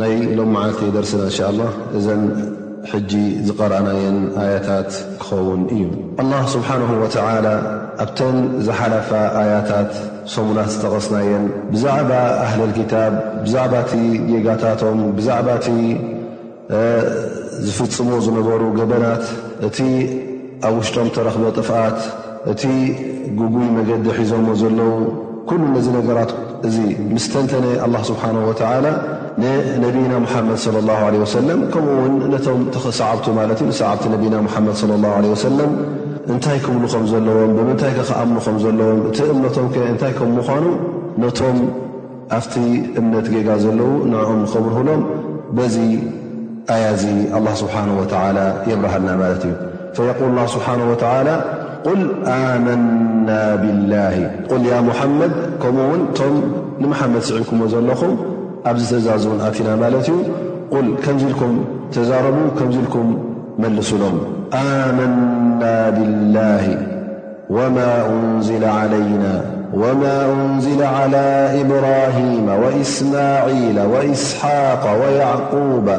ናይ ሎም መዓልቲ ደርስና እንሻኣላህ እዘን ሕጂ ዝቀረኣናየን ኣያታት ክኸውን እዩ። ኣላህ ስብሓነሁ ወተዓላ ኣብተን ዝሓለፋ ኣያታት ሰሙናት ዝጠቐስናየን ብዛዕባ ኣህለል ኪታብ ብዛዕባ እቲ ጌጋታቶም ብዛዕባ እቲ ዝፍጽሞ ዝነበሩ ገበናት እቲ ኣብ ውሽጦም ተረኽበ ጥፍኣት እቲ ግጉይ መገዲ ሒዞሞ ዘለዉ ኩሉ ነዚ ነገራት እዚ ምስ ተንተነ ኣላ ስብሓን ወተዓላ ንነብይና ሙሓመድ ለ ላ ለ ወሰለም ከምኡ ውን ነቶም ተሰዓብቱ ማለት እዩ ንሰዓብቲ ነብይና ሙሓመድ ለ ላ ለ ወሰለም እንታይ ክብሉ ከም ዘለዎም ብምንታይ ከ ክኣምኑ ከም ዘለዎም እቲ እምነቶም ከ እንታይ ከም ምዃኑ ነቶም ኣብቲ እምነት ጌጋ ዘለዉ ንዕኦም ንኸብርህሎም በዚ ኣያ እዚ ኣላህ ስብሓን ወተላ የብርሃልና ማለት እዩ ፈየቁል ላ ስብሓን ወተላ ቁል ኣመና ብላሂ ቁል ያ ሙሓመድ ከምኡ ውን እቶም ንመሓመድ ስዒብኩሞ ዘለኹም ኣብዚ ትእዛዝ እውን ኣቲና ማለት እዩ ቁል ከምዚ ኢልኩም ተዛረቡ ከምዚ ኢልኩም መልሱሎም ኣመና ብላሂ ووما أنزل على إبراهيم وإسماعيل وإسحاق ويعقوب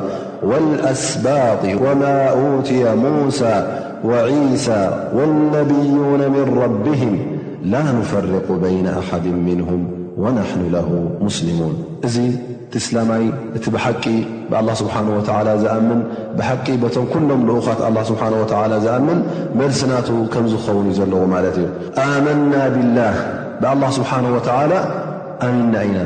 والأسباط وما أوتي موسى وعيسى والنبيون من ربهم لا نفرق بين أحد منهم ونحن له مسلمون እስላማይ፣ እቲ ብሓቂ ብኣላህ ስብሓነሁ ወተዓላ ዝኣምን፣ ብሓቂ በቶም ኩሎም ልኡኻት ኣላህ ስብሓነሁ ወተዓላ ዝኣምን፣ መልሲ ናቱ ከምዚ ክኸውን እዩ ዘለዎ ማለት እዩ። ኣመና ቢላህ፣ ብኣላህ ስብሓነሁ ወተዓላ ኣሚንና ኢና።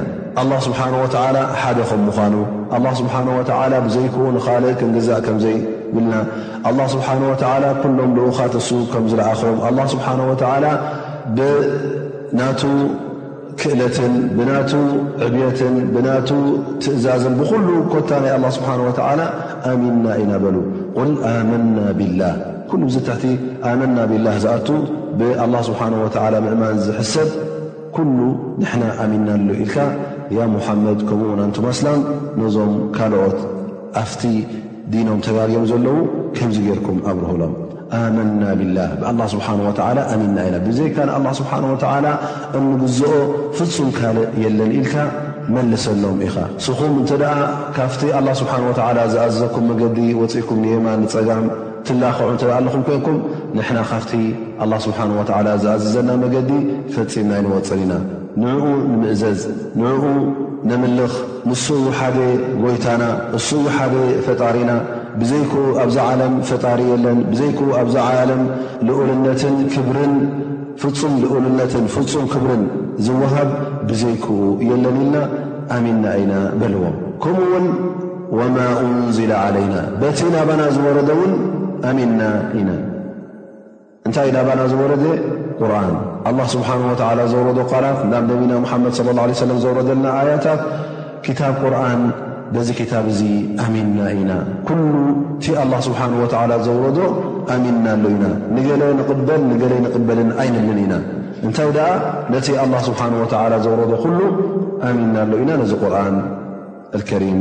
ኣላህ ስብሓነሁ ወተዓላ ሓደ ከም ምዃኑ፣ ኣላህ ስብሓነሁ ወተዓላ ብዘይክኡ ንኻልእ ክንግዛእ ከም ዘይብልና፣ ኣላህ ስብሓነሁ ወተዓላ ኩሎም ልኡኻት እሱ ከም ዝለኣኾም፣ ኣላህ ስብሓነሁ ወተዓላ ብናቱ፣ ክእለትን ብናቱ ዕብትን ብናቱ ትእዛዝን ብኩሉ ኮታ ናይ ኣላ ስብሓን ወተዓላ ኣሚንና ኢና በሉ ቁል ኣመና ብላህ ኩሉ ዚ ትሕቲ ኣመና ብላህ ዝኣቱ ብኣላ ስብሓን ወተዓላ ምእማን ዝሕሰብ ኩሉ ንሕና ኣሚናሉ ኢልካ ያ ሙሓመድ ከምኡውን ኣንቱም ኣስላም ነዞም ካልኦት ኣፍቲ ዲኖም ተጋግዮም ዘለዉ ከምዚ ጌርኩም ኣብርህሎም ኣመና ብላህ ብኣላ ስብሓን ወተዓላ ኣሚንና ኢና ብዘይካ ንኣላ ስብሓን ወተዓላ እንግዝኦ ፍፁም ካልእ የለን ኢልካ መልሰሎም ኢኻ ስኹም እንተ ደኣ ካብቲ ኣላ ስብሓን ወተዓላ ዝኣዘዘኩም መገዲ ወፂእኩም ንየማ ንፀጋም ትላኽዑ እንተ ኣለኹም ኮይንኩም ንሕና ካብቲ ኣላ ስብሓን ወተዓላ ዝኣዘዘና መገዲ ፈፂምና ኣይንወፅን ኢና ንዕኡ ንምእዘዝ ንዕኡ ነምልኽ ንሱ እዩ ሓደ ጎይታና እሱ እዩ ሓደ ፈጣሪና ብዘይክኡ ኣብዛ ዓለም ፈጣሪ የለን ብዘይክኡ ኣብዛ ዓለም ልኡልነትን ክብርን ፍፁም ልኡልነትን ፍፁም ክብርን ዝወሃብ ብዘይክኡ የለን ኢልና ኣሚንና ኢና በልዎም ከምኡ ውን ወማ ኡንዝለ ዓለይና በቲ ናባና ዝወረደ እውን ኣሚንና ኢና እንታይ ናባና ዝወረደ ቁርን ኣላ ስብሓን ወተላ ዘውረዶ ቃላት ናብ ነቢና ሙሓመድ ለ ላ ሰለም ዘውረደልና ኣያታት ክታብ ቁርን በዚ ክታብ እዚ ኣሚንና ኢና ኩሉ እቲ ኣላ ስብሓን ወተላ ዘውረዶ ኣሚንና ኣሎ ኢና ንገለ ንቕበል ንገለ ንቕበልን ኣይንብልን ኢና እንታይ ደኣ ነቲ ኣላ ስብሓን ወተላ ዘውረዶ ኩሉ ኣሚንና ኣሎ ኢና ነዚ ቁርን ኣልከሪም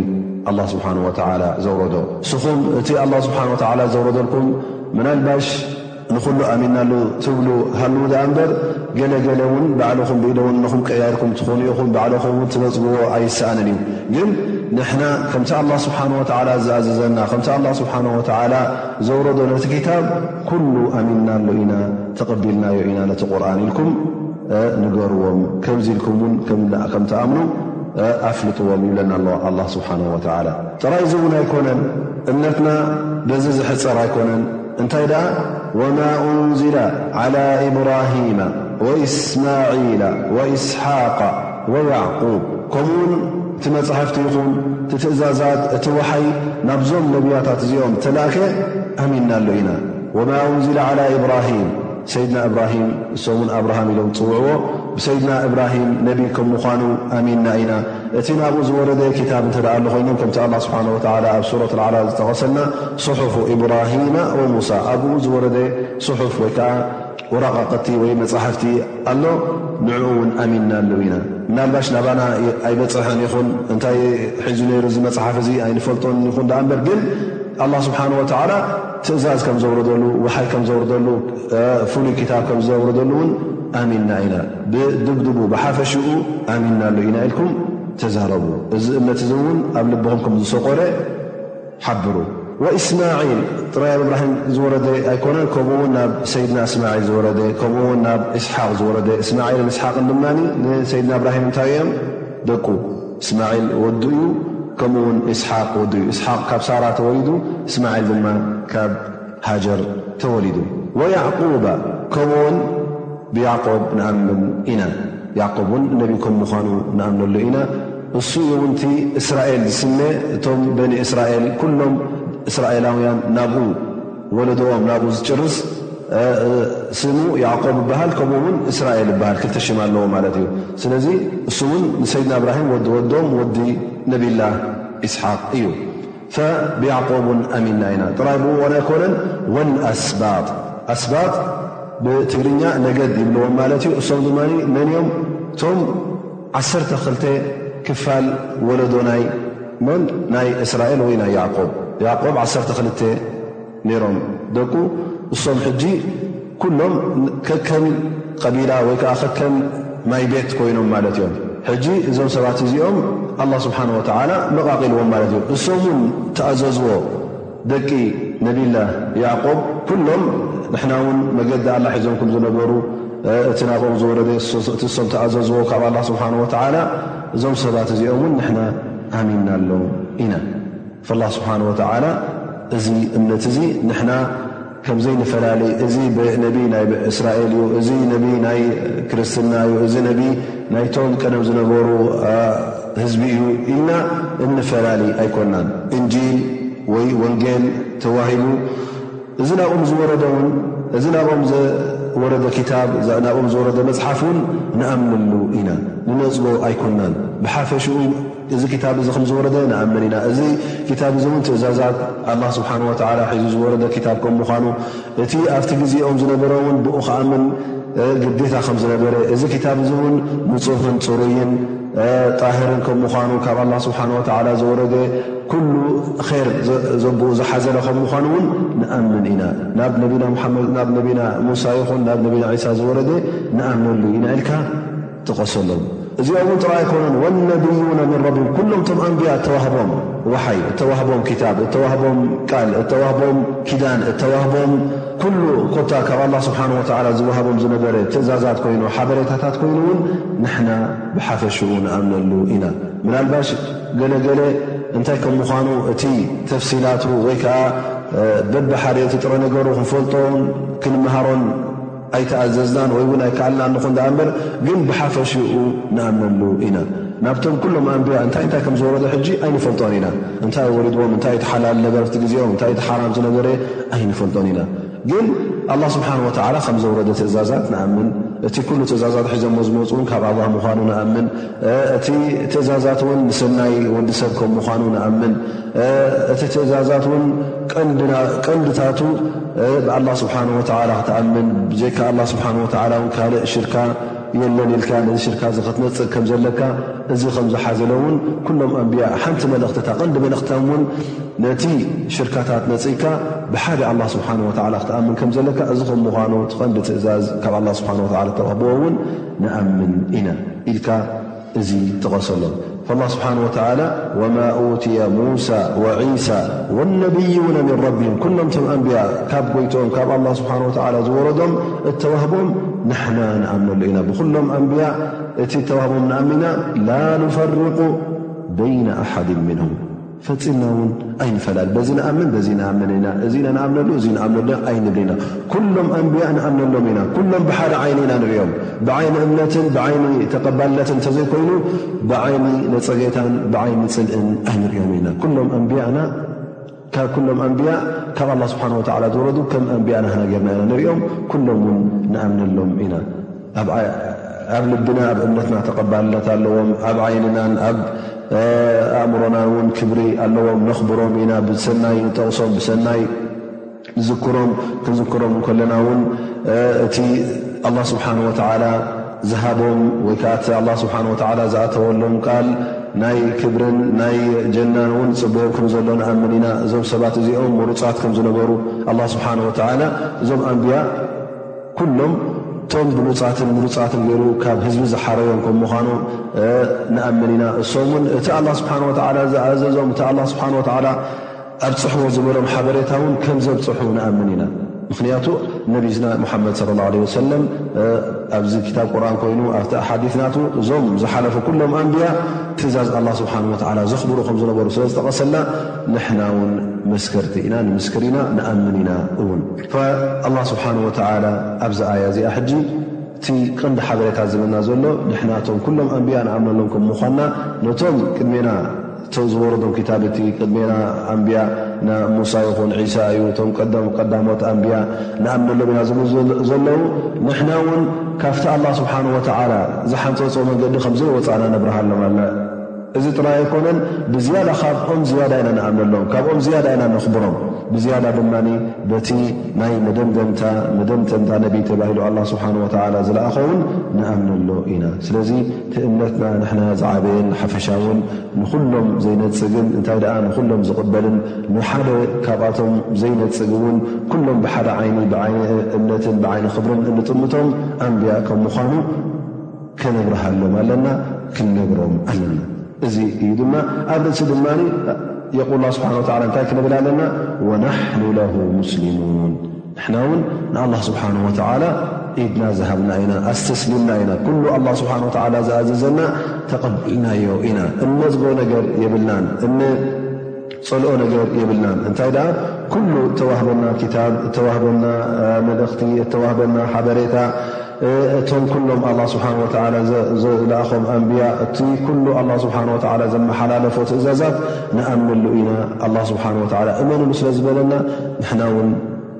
ኣላ ስብሓን ወተዓላ ዘውረዶ ንስኹም እቲ ኣላ ስብሓን ወተዓላ ዘውረደልኩም ምናልባሽ ንኹሉ ኣሚናሉ ትብሉ ሃልዉ ድኣ እምበር ገለገለ እውን ባዕልኹም ብኢዶ እውን ንኹም ቀያይርኩም ትኾኑ ኢኹም ባዕልኹም እውን ትነፅግዎ ኣይሰኣንን እዩ ግን ንሕና ከምቲ ኣላ ስብሓን ወተዓላ ዝኣዘዘና ከምቲ ኣላ ስብሓን ወተዓላ ዘውረዶ ነቲ ክታብ ኩሉ ኣሚናሉ ኢና ተቐቢልናዮ ኢና ነቲ ቁርን ኢልኩም ንገርዎም ከምዚ ኢልኩም እውን ከም ተኣምኑ ኣፍልጥዎም ይብለና ኣሎ ኣላ ስብሓን ወተላ ጥራይ እዚ እውን ኣይኮነን እምነትና በዚ ዝሕፀር ኣይኮነን እንታይ ደኣ ወማ እንዝላ ዓላ እብራሂማ ወእስማዒላ ወእስሓቃ ወያዕቁብ ከምኡ ውን እቲ መፅሕፍቲ ይኹን እቲ ትእዛዛት እቲ ውሓይ ናብዞም ነብያታት እዚኦም ተላእከ ኣሚንናሉ ኢና ወማ እንዝላ ዓላ እብራሂም ሰይድና እብራሂም እሶም ውን ኣብርሃም ኢሎም ዝፅውዕዎ ብሰይድና እብራሂም ነቢ ከም ምዃኑ ኣሚንና ኢና እቲ ናብኡ ዝወረደ ክታብ እንተ ኣሎ ኮይኖም ከምቲ ኣላ ስብሓን ወተላ ኣብ ሱረት ልዓላ ዝጠቐሰልና ስሑፉ እብራሂማ ወሙሳ ኣብኡ ዝወረደ ስሑፍ ወይ ከዓ ወረቃቅቲ ወይ መፃሕፍቲ ኣሎ ንዕኡ እውን ኣሚንናሉ ኢና ምናልባሽ ናባና ኣይበፅሐን ይኹን እንታይ ሒዙ ነይሩ እዚ መፅሓፍ እዚ ኣይንፈልጦን ይኹን ዳኣ እንበር ግን ኣላ ስብሓን ወተላ ትእዛዝ ከም ዘውረደሉ፣ ዋሓይ ከም ዘውርደሉ፣ ፍሉይ ክታብ ከም ዘውረደሉ እውን ኣሚንና ኢና፣ ብድብድቡ ብሓፈሽኡ ኣሚንናሉ ኢና ኢልኩም ተዛረቡ። እዚ እምነት እዚ እውን ኣብ ልብኹም ከም ዝሰቆረ ሓብሩ። ወእስማዒል ጥራይ ኣብ እብራሂም ዝወረደ ኣይኮነን ከምኡ ውን ናብ ሰይድና እስማዒል ዝወረደ ከምኡ ውን ናብ እስሓቅ ዝወረደ እስማዒልን እስሓቅን ድማ ንሰይድና እብራሂም እንታይ እዮም ደቁ፣ እስማዒል ወዱ እዩ፣ ከምኡውን እስሓቅ ወዱ እዩ። እስሓቅ ካብ ሳራ ተወሊዱ፣ እስማዒል ድማ ካብ ሃጀር ተወሊዱ። ወያዕቁበ፣ ከምኡውን ብያዕቆብ ንኣምን ኢና፣ ያዕቆብ እውን ነቢ ከም ምዃኑ ንኣምነሉ ኢና፣ እሱ እዩ እውን እቲ እስራኤል ዝስመ፣ እቶም በኒ እስራኤል ኩሎም እስራኤላውያን ናብኡ፣ ወለዶኦም ናብኡ ዝጭርስ ስሙ ያዕቆብ ይበሃል ከምኡ እውን እስራኤል ይበሃል ክልተ ሽም ኣለዎ ማለት እዩ ስለዚ እሱ እውን ንሰይድና እብራሂም ወዲ ወዶም ወዲ ነብላ ኢስሓቅ እዩ ፈብያዕቆብ እውን ኣሚንና ኢና ጥራይ ብኡ ዋን ኣይኮነን ወልኣስባጥ ኣስባጥ ብትግርኛ ነገድ ይብልዎም ማለት እዩ እሶም ድማ መን እዮም እቶም ዓሰርተ ክልተ ክፋል ወለዶ ናይ መን ናይ እስራኤል ወይ ናይ ያዕቆብ ያዕቆብ ዓሰርተ ክልተ ነይሮም ደቁ እሶም ሕጂ ኩሎም ከከም ቀቢላ ወይ ከዓ ከከም ማይ ቤት ኮይኖም ማለት እዮም ሕጂ እዞም ሰባት እዚኦም ኣላ ስብሓን ወተዓላ መቓቒልዎም ማለት እዩ እሶም እውን ተኣዘዝዎ ደቂ ነብይላህ ያዕቆብ ኩሎም ንሕና እውን መገዲ ኣላ ሒዞም ከም ዝነበሩ እቲ ናብኦም ዝወረደ እቲ እሶም ተኣዘዝዎ ካብ ኣላ ስብሓን ወተዓላ እዞም ሰባት እዚኦም እውን ንሕና ኣሚንና ኣሎም ኢና ፍላ ስብሓን ወተዓላ እዚ እምነት እዚ ንሕና ከምዘይ ንፈላለ እዚ ነቢ ናይ እስራኤል እዩ እዚ ነቢ ናይ ክርስትና እዩ እዚ ነቢ ናይቶም ቀደም ዝነበሩ ህዝቢ እዩ ኢልና እንፈላለ ኣይኮናን እንጂል ወይ ወንጌል ተዋሂቡ እዚ ናብኦም ዝወረደ ውን እዚ ናብኦም ዘወረደ ክታብ ናብኦም ዝወረደ መፅሓፍ ውን ንኣምነሉ ኢና ንነፅጎ ኣይኮናን ብሓፈሽኡ እዚ ክታብ እዚ ከም ዝወረደ ንኣምን ኢና። እዚ ክታብ እዚ እውን ትእዛዛት ኣላህ ስብሓነሁ ወተዓላ ሒዙ ዝወረደ ክታብ ከም ምዃኑ፣ እቲ ኣብቲ ግዜኦም ዝነበረ እውን ብኡ ክኣምን ግዴታ ከም ዝነበረ፣ እዚ ክታብ እዚ እውን ንጹህን ጽሩይን ጣህርን ከም ምዃኑ፣ ካብ ኣላህ ስብሓነሁ ወተዓላ ዝወረደ ኩሉ ኼር ዘብኡ ዝሓዘለ ከም ምዃኑ እውን ንኣምን ኢና። ናብ ነቢና ሙሓመድ ናብ ነቢና ሙሳ ይኹን ናብ ነቢና ዒሳ ዝወረደ ንኣምነሉ ኢና ኢልካ ጠቐሱ ኣለዉ። እዚኦም እውን ጥራይ ኣይኮኑን ወነብዩነ ምን ረቢም ኩሎም እቶም ኣንብያ እተዋህቦም ወሓይ እተዋህቦም ክታብ እተዋህቦም ቃል እተዋህቦም ኪዳን እተዋህቦም ኩሉ ኮታ ካብ ኣላ ስብሓን ወተዓላ ዝወሃቦም ዝነበረ ትእዛዛት ኮይኑ ሓበሬታታት ኮይኑ እውን ንሕና ብሓፈሽኡ ንኣምነሉ ኢና ምናልባሽ ገለገለ እንታይ ከም ምዃኑ እቲ ተፍሲላቱ ወይ ከዓ በብሓደ እቲ ጥረ ነገሩ ክንፈልጦን ክንምሃሮን ኣይተኣዘዝናን ወይ ውን ኣይከኣልናን ንኹን ደኣ እምበር ግን ብሓፈሽኡ ንኣምነሉ ኢና ናብቶም ኩሎም ኣንብያ እንታይ እንታይ ከም ዝወረዶ ሕጂ ኣይንፈልጦን ኢና እንታይ ዩ ወሪድዎም እንታይ እቲ ሓላል ነገር ኣብቲ ግዜኦም እንታይ እቲ ሓራም ዝነበረ ኣይንፈልጦን ኢና ግን ኣላ ስብሓን ወተዓላ ከም ዘውረደ ትእዛዛት ንኣምን እቲ ኩሉ ትእዛዛት ሒዞሞ ዝመፁ ውን ካብ ኣላ ምዃኑ ንኣምን እቲ ትእዛዛት እውን ንሰናይ ወዲ ሰብ ከም ምዃኑ ንኣምን እቲ ትእዛዛት ውን ቀንድታቱ ብኣላህ ስብሓን ወተዓላ ክትኣምን ብዘይካ ኣላ ስብሓን ወተዓላ ውን ካልእ ሽርካ የለን ኢልካ ነዚ ሽርካ እዚ ክትነፅግ ከም ዘለካ እዚ ከም ዝሓዘለ ውን ኩሎም ኣንብያ ሓንቲ መልእኽቲ እታ ቀንዲ መልእኽትም ውን ነቲ ሽርካታት ነፅግካ ብሓደ ኣላ ስብሓን ወተዓላ ክትኣምን ከም ዘለካ እዚ ከም ምዃኑ ትቐንዲ ትእዛዝ ካብ ኣላ ስብሓን ወተዓላ ተዋህብዎ ውን ንኣምን ኢና ኢልካ እዚ ትቐሰሎም فالله سبحانه وتعالى وما أوتي موسى وعيسى والنبيون من ربهم كلهمم أنبياء كاب ويتم كب الله سبحانه وتعالى زردم اتوهبهم نحنا نمن لنا بكلهم أءت توهبهم نمنا لا نفرق بين أحد منهم ፈጺምና ውን ኣይንፈላለ በዚ ንኣምን በዚ ንኣምን ኢና እዚ ኢና ንኣምነሉ እዚ ንኣምነሉ ኢና ኣይንብል ኢና ኩሎም ኣንብያ ንኣምነሎም ኢና ኩሎም ብሓደ ዓይኒ ኢና ንሪኦም ብዓይኒ እምነትን ብዓይኒ ተቀባልነትን እንተዘይኮይኑ ብዓይኒ ነፀጌታን ብዓይኒ ፅልእን ኣይንሪኦም ኢና ኩሎም ኣንብያና ካብ ኩሎም ኣንብያ ካብ ኣላ ስብሓን ወተዓላ ዝወረዱ ከም ኣንብያ ናህና ጌርና ኢና ንሪኦም ኩሎም ውን ንኣምነሎም ኢና ኣብ ልብና ኣብ እምነትና ተቐባልነት ኣለዎም ኣብ ዓይንናን ኣብ ኣእምሮናን እውን ክብሪ ኣለዎም ነኽብሮም ኢና ብሰናይ ንጠቕሶም ብሰናይ ንዝክሮም ክንዝክሮም እንከለና እውን እቲ ኣላ ስብሓን ወተዓላ ዝሃቦም ወይ ከዓ እቲ ኣላ ስብሓን ወተዓላ ዝኣተወሎም ቃል ናይ ክብርን ናይ ጀናን እውን ፅበዮም ከም ዘሎ ንኣምን ኢና እዞም ሰባት እዚኦም ምሩፃት ከም ዝነበሩ ኣላ ስብሓን ወተዓላ እዞም ኣንብያ ኩሎም እቶም ብሉፃትን ምሩፃትን ገይሩ ካብ ህዝቢ ዝሓረዮም ከም ምዃኑ ንኣምን ኢና እሶም ውን እቲ ኣላ ስብሓን ወተዓላ ዝኣዘዞም እቲ ኣላ ስብሓን ወተዓላ ኣብ ፅሕዎ ዝበሎም ሓበሬታ እውን ከም ዘብፅሑ ንኣምን ኢና ምኽንያቱ ነቢዝና ሙሓመድ ስለ ላ ለ ወሰለም ኣብዚ ክታብ ቁርን ኮይኑ ኣብቲ ኣሓዲት ናቱ እዞም ዝሓለፉ ኩሎም ኣንብያ ትእዛዝ ኣላ ስብሓን ወተዓላ ዘኽብሩ ከም ዝነበሩ ስለ ዝጠቐሰልና ንሕና እውን መስከርቲ ኢና ንምስክር ኢና ንኣምን ኢና እውን ኣላህ ስብሓን ወተዓላ ኣብዚ ኣያ እዚኣ ሕጂ እቲ ቐንዲ ሓበሬታ ዝብለና ዘሎ ንሕና እቶም ኩሎም ኣንቢያ ንኣምነሎም ከም ምዃንና ነቶም ቅድሜና እቶ ዝወረዶም ክታብቲ ቅድሜና ኣንቢያ ና ሙሳ ይኹን ዒሳ እዩ እቶም ቀደም ቀዳሞት ኣንቢያ ንኣምነሎም ኢና ዝብሉ ዘለዉ ንሕና እውን ካብቲ ኣላ ስብሓን ወተዓላ ዝሓንፀፆ መንገዲ ከምዘይወፃእና ነብርሃሎም ኣለ እዚ ጥራይ ኣይኮነን ብዝያዳ ካብኦም ዝያዳ ኢና ንኣምነሎም ካብኦም ዝያዳ ኢና ነኽብሮም ብዝያዳ ድማ በቲ ናይ መደምደምታ መደምተምታ ነቢይ ተባሂሉ ኣላ ስብሓን ወተላ ዝለኣኸውን ንኣምነሎ ኢና ስለዚ እቲ እምነትና ንሕና ዝዓበየን ሓፈሻውን ንኹሎም ዘይነፅግን እንታይ ደኣ ንኹሎም ዝቕበልን ንሓደ ካብኣቶም ዘይነፅግ እውን ኩሎም ብሓደ ዓይኒ ብዓይኒ እምነትን ብዓይኒ ክብርን እንጥምቶም ኣንብያ ከም ምዃኑ ከነብርሃሎም ኣለና ክንነግሮም ኣለና እዚ እዩ ድማ ኣብ ርእሲ ድማ የቁል ላ ስብሓን ወላ እንታይ ክንብል ኣለና ወናሕኑ ለሁ ሙስሊሙን ንሕና እውን ንኣላ ስብሓን ወተዓላ ኢድና ዝሃብና ኢና ኣስተስሊምና ኢና ኩሉ ኣላ ስብሓን ወተዓላ ዝኣዘዘና ተቐቢልናዮ ኢና እነዝጎ ነገር የብልናን ጸልኦ ነገር የብልናን እንታይ ደኣ ኩሉ እተዋህበና ክታብ እተዋህበና መልእኽቲ እተዋህበና ሓበሬታ እቶም ኩሎም ኣላ ስብሓን ወተላ ዝለኣኾም ኣንብያ እቲ ኩሉ ኣላ ስብሓን ወተላ ዘመሓላለፎ ትእዛዛት ንኣምነሉ ኢና ኣላ ስብሓን ወተላ እመንሉ ስለ ዝበለና ንሕና ውን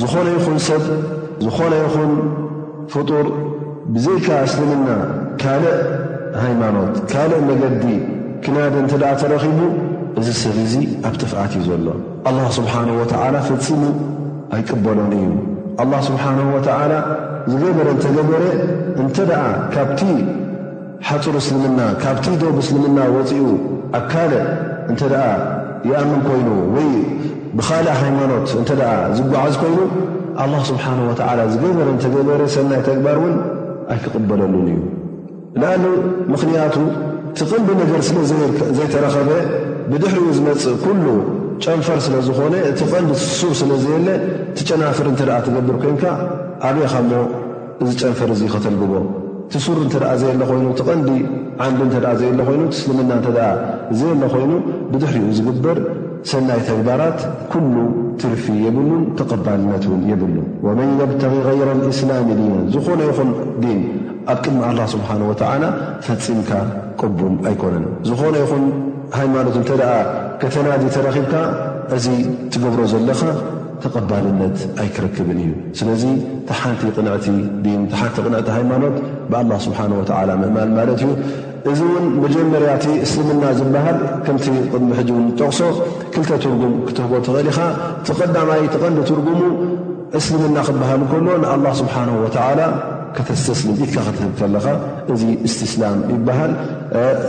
ዝኾነ ይኹን ሰብ ዝኾነ ይኹን ፍጡር ብዘይካ እስልምና ካልእ ሃይማኖት ካልእ መገዲ ክናዲ እንተ ደኣ ተረኺቡ እዚ ሰብ እዚ ኣብ ጥፍኣት እዩ ዘሎ ኣላ ስብሓን ወተዓላ ፈፂሙ ኣይቅበሎን እዩ ኣላ ስብሓን ወተዓላ ዝገበረ እንተገበረ እንተ ደኣ ካብቲ ሓጹር እስልምና ካብቲ ዶብ እስልምና ወጺኡ ኣብ ካልእ እንተ ይኣምን ኮይኑ ወይ ብኻልእ ሃይማኖት እንተ ዝጓዓዝ ኮይኑ ኣላህ ስብሓን ወተዓላ ዝገበረ እንተገበረ ሰናይ ተግባር እውን ኣይክቕበለሉን እዩ ንኣሉ ምኽንያቱ ትቕንዲ ነገር ስለ ዘይተረኸበ ብድሕሪኡ ዝመፅእ ኩሉ ጨንፈር ስለ ዝኾነ እቲ ቐንዲ ስሱር ስለ ዘየለ ትጨናፍር እንተ ትገብር ኮንካ ኣበኻ ሞ እዚ ጨንፈር እዚ ከተልግቦ እቲ ሱር እንተ ዘየለ ኮይኑ እቲ ቐንዲ ዓንዲ እንተ ዘየለ ኮይኑ እቲ እስልምና እንተ ዘየለ ኮይኑ ብድሕሪኡ ዝግበር ሰናይ ተግባራት ኩሉ ትርፊ የብሉን ተቐባልነት እውን የብሉ ወመን የብተቂ غይረ እስላሚ ዲናን ዝኾነ ይኹን ዲን ኣብ ቅድሚ ኣላ ስብሓን ወተዓላ ፈፂምካ ቅቡል ኣይኮነን ዝኾነ ይኹን ሃይማኖት እንተ ከተናዲ ተረኺብካ እዚ ትገብሮ ዘለኻ ተቐባልነት ኣይክረክብን እዩ። ስለዚ እታ ሓንቲ ቅንዕቲ ዲን፣ እታ ሓንቲ ቅንዕቲ ሃይማኖት ብኣላህ ስብሓነሁ ወተዓላ ምእማን ማለት እዩ። እዚ እውን መጀመርያ እቲ እስልምና ዝበሃል ከምቲ ቅድሚ ሕጂ እውን ንጠቕሶ ክልተ ትርጉም ክትህቦ ትኽእል ኢኻ። እቲ ቀዳማይ እቲ ቀንዲ ትርጉሙ እስልምና ክበሃል እንከሎ ንኣላህ ስብሓን ወተዓላ ከተስተስልም ኢድካ ክትህብ ከለኻ እዚ እስትስላም ይበሃል።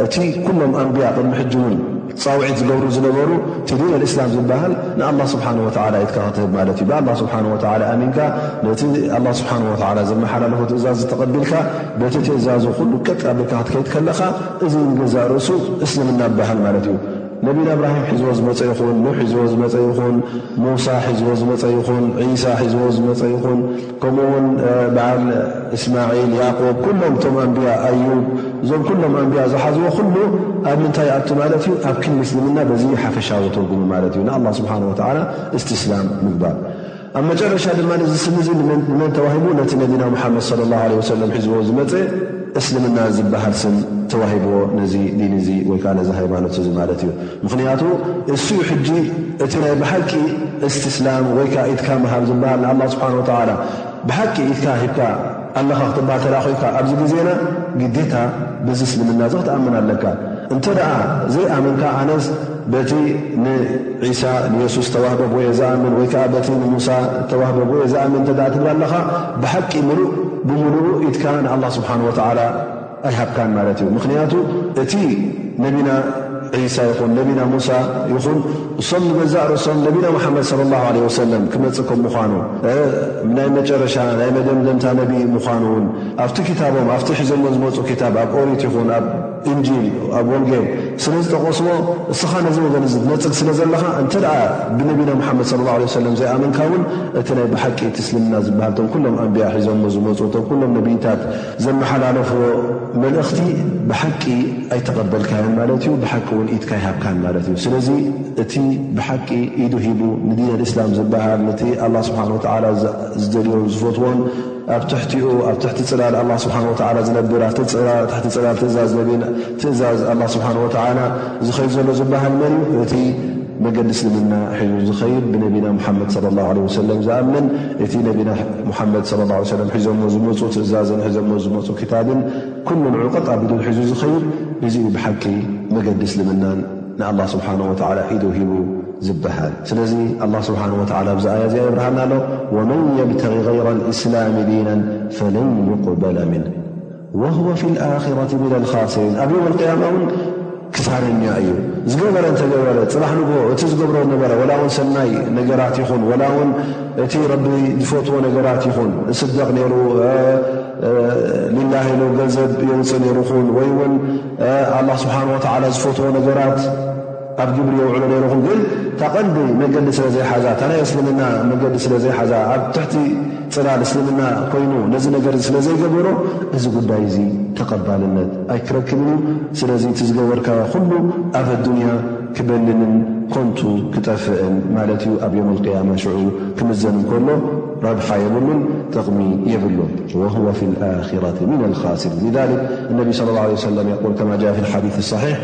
እቲ ኩሎም ኣንብያ ቅድሚ ሕጂ እውን ጻውዒት ዝገብሩ ዝነበሩ እቲ ዲን ኣልእስላም ዝበሃል ንኣላ ስብሓን ወተዓላ ኢትካ ክትህብ ማለት እዩ ብኣላ ስብሓን ወተዓላ ኣሚንካ ነቲ ኣላ ስብሓን ወተዓላ ዘመሓላለፎ ትእዛዝ ተቐቢልካ በቲ ትእዛዙ ኩሉ ቀጥ ኣቢልካ ክትከይድ ከለኻ እዚ ንገዛእ ርእሱ እስልምና ዝበሃል ማለት እዩ ነቢና እብራሂም ሒዝዎ ዝመፀ ይኹን ኑሕ ሒዝዎ ዝመፀ ይኹን ሙሳ ሒዝዎ ዝመፀ ይኹን ዒሳ ሒዝዎ ዝመፀ ይኹን ከምኡ ውን በዓል እስማዒል ያቁብ ኩሎም እቶም ኣንብያ ኣዩብ እዞም ኩሎም ኣንብያ ዝሓዝዎ ኩሉ ኣብ ምንታይ ይኣቱ ማለት እዩ ኣብ ክል ምስልምና በዚ ሓፈሻዊ ትርጉሙ ማለት እዩ ንኣላ ስብሓን ወተላ እስትስላም ምግባር ኣብ መጨረሻ ድማ እዚ ስም እዚ ንመን ተዋሂቡ ነቲ ነቢና ሙሓመድ ለ ላ ለ ወሰለም ሒዝዎ ዝመፀ እስልምና ዝበሃል ስም ተዋሂብዎ ነዚ ዲን እዚ ወይከዓ ነዚ ሃይማኖት እዚ ማለት እዩ ምኽንያቱ እሱ ዩ ሕጂ እቲ ናይ ብሓቂ እስትስላም ወይ ከዓ ኢትካ ምሃብ ዝበሃል ንኣላ ስብሓን ወተላ ብሓቂ ኢትካ ሂብካ ኣለኻ ክትበሃል ተላኮይንካ ኣብዚ ግዜና ግዴታ ብዚ እስልምና እዚ ክትኣምን ኣለካ እንተ ደኣ ዘይኣመንካ ኣነስ በቲ ንዒሳ ንየሱስ ተዋህበ ብየ ዝኣምን ወይ ከዓ በቲ ንሙሳ ተዋህበ ብየ ዝኣምን እተ ትብል ኣለኻ ብሓቂ ምሉእ ብምሉኡ ኢትካ ንኣላ ስብሓን ወተዓላ ኣይሃብካን ማለት እዩ ምክንያቱ እቲ ነቢና ዒሳ ይኹን ነቢና ሙሳ ይኹን እሶም ንገዛእ ርእሶም ነቢና መሓመድ صለ ላሁ ለ ወሰለም ክመፅእ ከም ምዃኑ ናይ መጨረሻ ናይ መደምደምታ ነቢ ምዃኑ እውን ኣብቲ ክታቦም ኣብቲ ሒዘሞ ዝመፁ ክታብ ኣብ ኦሪት ይኹን ኣብ እንጂል ኣብ ወንጌል ስለ ዝጠቐስዎ እስኻ ነዚ ወገን እዚ ትነፅግ ስለ ዘለኻ እንተ ደኣ ብነቢና መሓመድ صለ ላሁ ለ ወሰለም ዘይኣመንካ እውን እቲ ናይ ብሓቂ እቲ እስልምና ዝበሃልቶም ኩሎም ኣንቢያ ሒዞሞ ዝመፁ እቶም ኩሎም ነብይታት ዘመሓላለፍዎ መልእኽቲ ብሓቂ ኣይተቐበልካዮን ማለት እዩ፣ ብሓቂ እውን ኢድካ ኣይሃብካን ማለት እዩ። ስለዚ እቲ ብሓቂ ኢዱ ሂቡ ንዲን ኣልእስላም ዝበሃል ነቲ ኣላ ስብሓን ወተዓላ ዝደልዮን ዝፈትዎን ኣብ ትሕቲኡ ኣብ ትሕቲ ፅላል ኣላ ስብሓን ወተዓላ ዝነብር ኣብ ትሕቲ ፅላል ትእዛዝ ነቢ ትእዛዝ ኣላ ስብሓን ወተዓላ ዝኸይድ ዘሎ ዝበሃል መን እዩ እቲ መገዲ እስልምና ሒዙ ዝኸይድ ብነቢና ሙሓመድ ሶለ ላሁ ዓለይሂ ወሰለም ዝኣምን እቲ ነቢና ሙሓመድ ሶለ ላሁ ዓለይሂ ወሰለም ሒዞሞ ዝመፁ ትእዛዝን ሒዞሞ ዝመፁ ክታብን ኩሉ ንዑ ቀጥ ኣቢሉ ሒዙ ዝኸይድ እዚ እዩ ብሓቂ መገዲ እስልምናን ንኣላ ስብሓን ወላ ኢዱ ሂቡ ዝበሃል ስለዚ ኣላ ስብሓን ወላ ኣብዚ ኣያ እዚኣ የብርሃና ኣሎ ወመን የብተቂ غይረ እስላሚ ዲናን ፈለን ይቕበለ ምን ወሁወ ፊል ኣኺረቲ ሚነል ኻሲሪን ኣብ የውመል ቂያማ ውን ክሳረኛ እዩ። ዝገበረ እንተገበረ ጽባሕ ንግሆ እቲ ዝገብሮ ዝነበረ ወላ ውን ሰናይ ነገራት ይኹን ወላ ውን እቲ ረቢ ዝፈትዎ ነገራት ይኹን እስደቕ ነይሩ ሊላሂ ኢሉ ገንዘብ የውጽእ ነይሩ ኹን ወይ ውን ኣላህ ስብሓነሁ ወተዓላ ዝፈትዎ ነገራት ኣብ ግብሪ የውዕሎ ነይሩኹም ግን እታ ቀንዲ መገዲ ስለ ዘይሓዛ እታ ናይ እስልምና መገዲ ስለ ዘይሓዛ ኣብ ትሕቲ ፅላል እስልምና ኮይኑ ነዚ ነገር ስለ ዘይገበሮ እዚ ጉዳይ እዚ ተቐባልነት ኣይክረክብን እዩ ስለዚ እቲ ዝገበርካዮ ኩሉ ኣብ ኣዱንያ ክበልንን ኮንቱ ክጠፍእን ማለት እዩ ኣብ ዮም ልቅያማ ሽዑ ክምዘን እንከሎ ረብሓ የብሉን ጥቕሚ የብሉን ወሁወ ፊ ልኣኪረት ምን ልካሲር ذሊክ እነቢ صለ ላه ለ ሰለም የቁል ከማ ጃء ፊ ሓዲث صሒሕ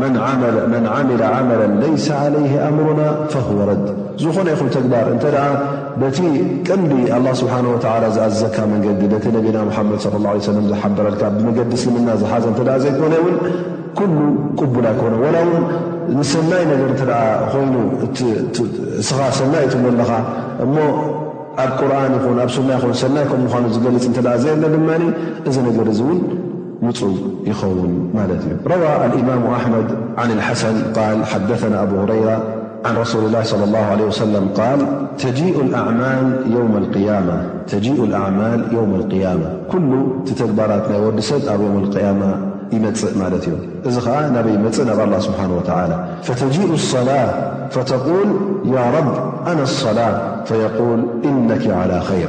መን ዓሚለ ዓመለን ለይሰ ዓለይህ ኣምሩና ፈሁወ ረድ ዝኾነ ይኹን ተግባር እንተ ደኣ በቲ ቀንዲ ኣላ ስብሓን ወተዓላ ዝኣዘካ መንገዲ በቲ ነቢና ሙሓመድ ስለ ላ ሰለም ዝሓበረልካ ብመገዲ እስልምና ዝሓዘ እንተ ደኣ ዘይኮነ እውን ኩሉ ቅቡል ኣይኮነ ወላ እውን ንሰናይ ነገር እተ ኮይኑ እስኻ ሰናይ እዩ ትብሎ ኣለኻ እሞ ኣብ ቁርን ይኹን ኣብ ሱና ይኹን ሰናይ ከም ምኳኑ ዝገልፅ እተ ዘየለ ድማ እዚ ነገር እዚ እውን ين روى الإمام أحمد عن الحسن ل حدثن أب هريرة عن رسول لله صلى الله عليه وسلم ال تجيء الأعمل يوم القيامة كل تكبرت يو س يوم القيامة يم ي الله سبحنه ولى فتجيء الصلاة فتقول يا رب أنا الصلاة فيقول إنك على خير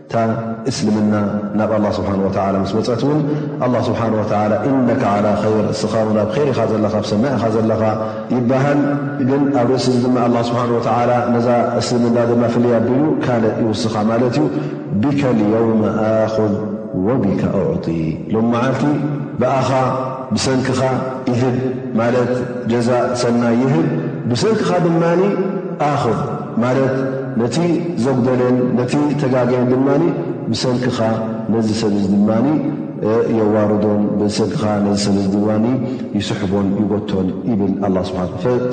እታ እስልምና ናብ ኣላ ስብሓን ወተላ ምስ መፀት እውን ኣላ ስብሓን ወተላ እነከ ዓላ ኸይር እስኻ ውን ኣብ ኸይር ኢኻ ዘለኻ ብ ሰናይ ኢኻ ዘለኻ ይበሃል ግን ኣብ ርእሲ እዚ ድማ ኣላ ስብሓን ወተላ ነዛ እስልምና ድማ ፍልይ ኣቢሉ ካልእ ይውስኻ ማለት እዩ ብከ ልየውመ ኣኹዝ ወብከ ኣዕጢ ሎም መዓልቲ ብኣኻ ብሰንክኻ ይህብ ማለት ጀዛእ ሰናይ ይህብ ብሰንክኻ ድማ ኣኹዝ ማለት ነቲ ዘጉደለን ነቲ ተጋገየን ድማ ብሰንክኻ ነዚ ሰብ እዚ ድማ የዋርዶን ብሰንክኻ ነዚ ሰብ እዚ ድማ ይስሕቦን ይጎቶን ይብል ኣላ ስብሓ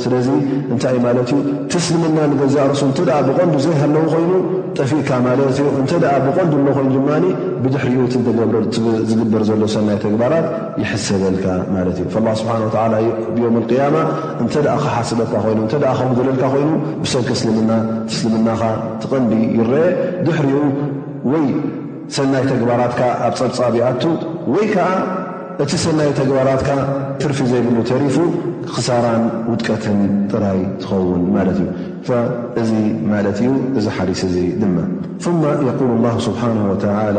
ስለዚ እንታይ ማለት እዩ ትስልምና ንገዛእ ርሱ እንተ ብቐንዱ ዘይሃለዉ ኮይኑ ጠፊእካ ማለት እዩ እንተ ብቐንዱ ኣሎ ኮይኑ ድማ ብድሕሪኡ ዝግበር ዘሎ ሰናይ ተግባራት ይሕሰበልካ ማለት እዩ ስብሓ ዮም ቅያማ እንተ ክሓስበካ ኮይኑ እተ ከምኡ ዘለልካ ኮይኑ ብሰንኪ እስልምና እስልምናኻ ትቐንዲ ይረአ ድሕሪኡ ወይ ሰናይ ተግባራትካ ኣብ ፀብፃብ ይኣቱ ወይ ከዓ እቲ ሰናይ ተግባራትካ ትርፊ ዘይብሉ ተሪፉ ክሳራን ውድቀትን ጥራይ ትኸውን ማለት እዩ እዚ ማለት እዩ እዚ ሓዲስ እዚ ድማ ማ የቁል ላ ስብሓን ወተላ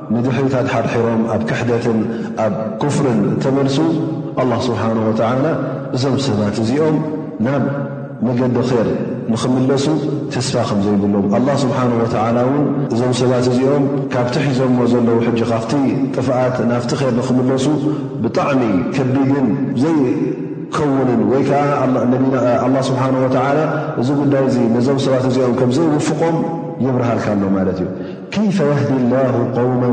ንድሕሪት ኣድሓድሒሮም ኣብ ክሕደትን ኣብ ኩፍርን እተመልሱ ኣላህ ስብሓን ወተዓላ እዞም ሰባት እዚኦም ናብ መገዲ ኼር ንኽምለሱ ተስፋ ከም ዘይብሎም ኣላህ ስብሓን ወተዓላ እውን እዞም ሰባት እዚኦም ካብቲ ሒዞሞ ዘለዉ ሕጂ ካብቲ ጥፍኣት ናብቲ ኼር ንኽምለሱ ብጣዕሚ ከቢድን ዘይከውንን ወይ ከዓ ኣላህ ስብሓን ወተዓላ እዚ ጉዳይ እዚ ነዞም ሰባት እዚኦም ከም ዘይውፍቖም የብርሃልካ ኣሎ ማለት እዩ። ከይፈ የህዲ ላሁ ቆውመ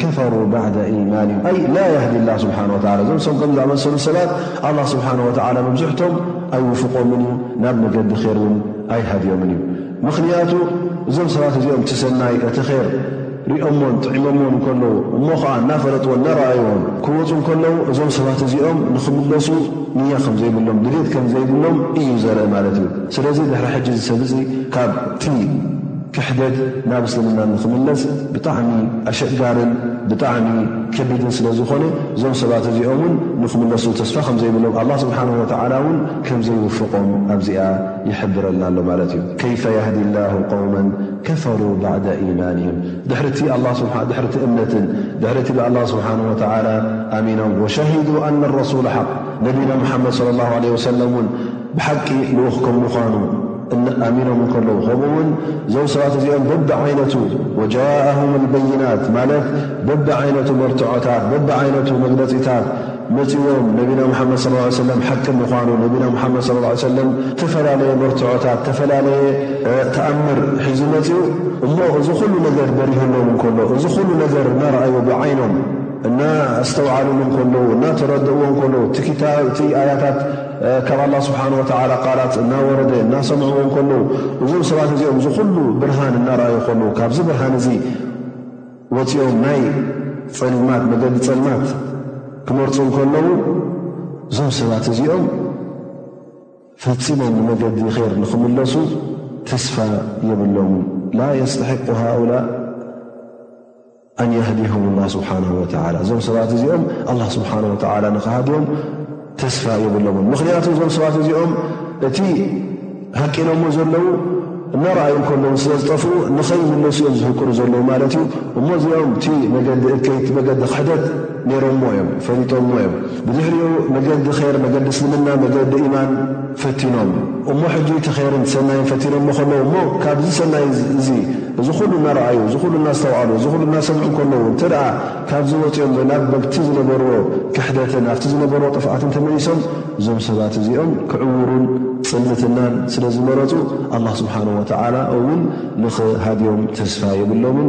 ከፈሩ ባዕዳ ኢማን ኣይ ላ የህዲ ላ ስብሓን ወላ እዞም ሰም ከም ዝኣመሰሉ ሰባት ኣላ ስብሓን ወተዓላ መብዝሕቶም ኣይውፍቆምን እዩ ናብ መገዲ ኼር እውን ኣይሃድዮምን እዩ ምኽንያቱ እዞም ሰባት እዚኦም እቲ ሰናይ እቲ ኼር ሪኦሞን ጥዒሞሞን እንከለዉ እሞ ኸዓ እናፈለጥዎ እናረኣይዎም ክወፁ እንከለዉ እዞም ሰባት እዚኦም ንኽምለሱ ንያ ከም ዘይብሎም ድሌት ከም ዘይብሎም እዩ ዘርኢ ማለት እዩ ስለዚ ድሕሪ ሕጂ ዝሰብ እዚ ካብቲ ክሕደት ናብ እስልምና ንክምለስ ብጣዕሚ ኣሸጋርን ብጣዕሚ ከቢድን ስለ ዝኾነ እዞም ሰባት እዚኦም ውን ንክምለሱ ተስፋ ከምዘይብሎም ኣላ ስብሓን ወተዓላ ውን ከምዘይውፍቆም ኣብዚኣ ይሕብረልና ኣሎ ማለት እዩ ከይፈ ያህዲ ላሁ ቆውመን ከፈሩ ባዕደ ኢማንም ድሕሪ እቲ ድሕሪ እቲ እምነትን ድሕሪ እቲ ብኣላ ስብሓን ወተዓላ ኣሚኖም ወሸሂዱ ኣነ ረሱል ሓቅ ነቢና ሙሓመድ ለ ላ ለ ወሰለም ውን ብሓቂ ልኡኽ ከም ምዃኑ ኣሚኖም እንከለዉ ከምኡ እውን እዞም ሰባት እዚኦም በቢ ዓይነቱ ወጃእሁም ልበይናት ማለት በቢ ዓይነቱ መርትዖታት በቢ ዓይነቱ መግለፂታት መፂዎም ነቢና ሙሓመድ ስ ሰለም ሓቂ ምዃኑ ነቢና ሙሓመድ ስ ሰለም ዝተፈላለየ መርትዖታት ዝተፈላለየ ተኣምር ሒዙ መፅኡ እሞ እዚ ኩሉ ነገር በሪህሎም እንከሎ እዚ ኩሉ ነገር እናረኣዩ ብዓይኖም እናኣስተውዓልሉ እንከለዉ እናተረድእዎ እንከለዉ እቲ ኣያታት ካብ ኣላ ስብሓን ወተዓላ ቃላት እናወረደ እናሰምዕዎ ከለዉ እዞም ሰባት እዚኦም እዚ ኩሉ ብርሃን እናረኣዩ ከለዉ ካብዚ ብርሃን እዚ ወፂኦም ናይ ፀልማት መገዲ ፀልማት ክመርፁ እንከለዉ እዞም ሰባት እዚኦም ፈፂሞም ንመገዲ ር ንክምለሱ ተስፋ የብሎምን ላ የስተሒቁ ሃኡላ ኣን የህዲሁም ላ ስብሓን ወተላ እዞም ሰባት እዚኦም ኣላ ስብሓን ወተላ ንክሃድዮም ተስፋ የብሎምን ምኽንያቱ እዞም ሰባት እዚኦም እቲ ሃቂኖሞ ዘለዉ እናረኣዩ ከለዉ ስለ ዝጠፍኡ ንኸይምለሱ እዮም ዝህቅኑ ዘለዉ ማለት እዩ እሞ እዚኦም እቲ መገዲ እከይቲ መገዲ ክሕደት ነይሮሞ እዮም ፈሊጦሞ እዮም ብድሕሪኡ መገዲ ኼር መገዲ እስልምና መገዲ ኢማን ፈቲኖም እሞ ሕጂ እቲ ኼርን ሰናይን ፈቲኖሞ ከለዉ እሞ ካብዚ ሰናይ እዚ እዚ ኩሉ እናረኣዩ እዚ ኩሉ እናስተውዓሉ እዚ ኩሉ እናሰምዑ ከለዉ እንተ ካብዚ ወፂኦምዶ ናብ በብቲ ዝነበርዎ ክሕደትን ኣብቲ ዝነበርዎ ጥፍኣትን ተመሊሶም እዞም ሰባት እዚኦም ክዕውሩን ፅልምትናን ስለ ዝመረፁ ኣላህ ስብሓን ወተዓላ እውን ንኽሃድዮም ተስፋ የብሎምን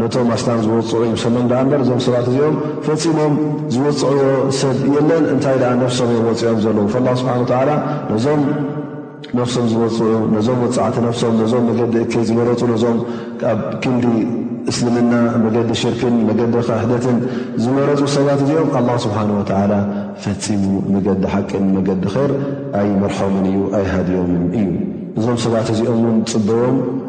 ነቶም ኣስላም ዝወጽዑ ይምሰሎም ደኣ እምበር እዞም ሰባት እዚኦም ፈጺሞም ዝወጽዕዎ ሰብ የለን እንታይ ደኣ ነፍሶም እዮም ወጺኦም ዘለዉ ፈላ ስብሓን ወተዓላ ነዞም ነፍሶም ዝወጽዑ ነዞም ወጻዕቲ ነፍሶም ነዞም መገዲ እከይ ዝመረጹ ነዞም ኣብ ክንዲ እስልምና መገዲ ሽርክን መገዲ ክሕደትን ዝመረጹ ሰባት እዚኦም ኣላ ስብሓን ወተዓላ ፈጺሙ መገዲ ሓቅን መገዲ ኸር ኣይመርሖምን እዩ ኣይሃድዮምን እዩ እዞም ሰባት እዚኦም እውን ጽበዮም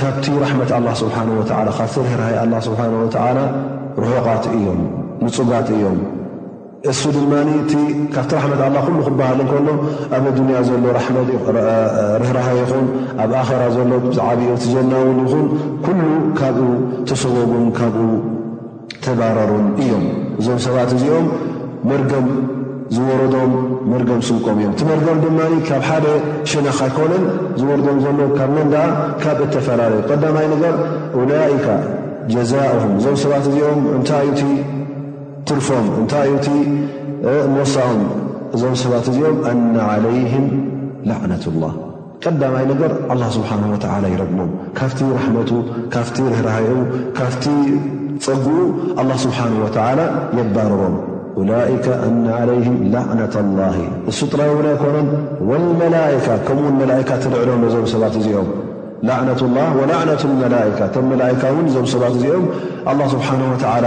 ካብቲ ራሕመት ኣላ ስብሓን ወተዓላ ካብቲ ርህራሃይ ኣላ ስብሓን ወተዓላ ርሑቓት እዮም ንፁጋት እዮም እሱ ድማ እቲ ካብቲ ራሕመት ኣላ ኩሉ ክበሃል እንከሎ ኣብ ኣዱንያ ዘሎ ራሕመት ርህራሃ ይኹን ኣብ ኣኸራ ዘሎ ብዛዓብኡ እቲ ጀና እውን ይኹን ኩሉ ካብኡ ተሰበቡን ካብኡ ተባረሩን እዮም እዞም ሰባት እዚኦም መርገም ዝወረዶም መርገም ስንቆም እዮም እቲ መርገም ድማ ካብ ሓደ ሸነኽ ኣይኮነን ዝወርዶም ዘሎ ካብ መን ዳኣ ካብ እተፈላለዩ ቀዳማይ ነገር ኡላይካ ጀዛእም እዞም ሰባት እዚኦም እንታይ እዩ እቲ ትርፎም እንታይ እዩ እቲ ሞሳኦም እዞም ሰባት እዚኦም ኣነ ዓለይህም ላዕነትላህ ቀዳማይ ነገር ኣላህ ስብሓነሁ ወተዓላ ይረግሞም ካብቲ ራሕመቱ፣ ካብቲ ርህራሄኡ፣ ካብቲ ጸግኡ ኣላህ ስብሓነሁ ወተዓላ የባርሮም። ኡላኢከ ኣነ ዓለይህም ላዕነተ ላሂ እሱ ጥራይ እውን ኣይኮነን ወልመላኢካ ከምኡውን መላኢካ ትልዕሎም ነዞም ሰባት እዚኦም ላዕነቱ ላህ ወላዕነቱ መላኢካ እቶም መላኢካ እውን እዞም ሰባት እዚኦም ኣላህ ስብሓነሁ ወተዓላ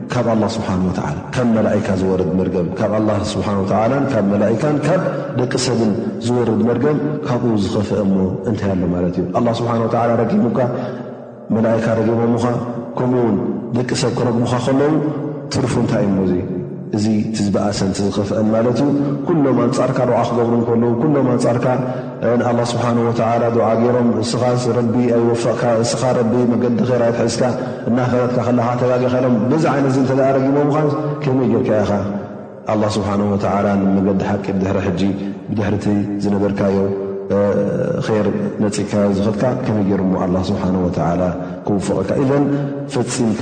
ካብ ኣላህ ስብሓን ወተዓላ ካብ መላእካ ዝወርድ መርገም ካብ ኣላህ ስብሓን ወተዓላን ካብ መላእካን ካብ ደቂ ሰብን ዝወርድ መርገም ካብኡ ዝኸፍአ እሞ እንታይ ኣሎ ማለት እዩ ኣላ ስብሓን ወተዓላ ረጊሙካ መላእካ ረጊሞምኻ ከምኡውን ደቂ ሰብ ክረግሙኻ ከለዉ ትርፉ እንታይ እሞ እዙ እዚ ትዝበኣሰን ትዝኸፍአን ማለት እዩ ኩሎም ኣንጻርካ ዶዓ ክገብሩ ከለዉ ኩሎም ኣንጻርካ ንኣላ ስብሓን ወተላ ድዓ ገይሮም እስኻ ረቢ ኣይወፈቕካ እስኻ ረቢ መገዲ ኸር ኣይትሕዝካ እናኸረትካ ከለካ ተጋጊኻ ኢሎም በዚ ዓይነት እዚ እተ ረጊሞ ምዃን ከመይ ጌርካ ኢኻ ኣላ ስብሓን ወተላ ንመገዲ ሓቂ ብድሕሪ ሕጂ ብድሕሪቲ ዝነበርካዮ ር ነፂግካዮ ዝኸትካ ከመይ ገይሩ ሞ ኣላ ስብሓን ወተላ ክውፍቕካ ኢዘን ፈፂምካ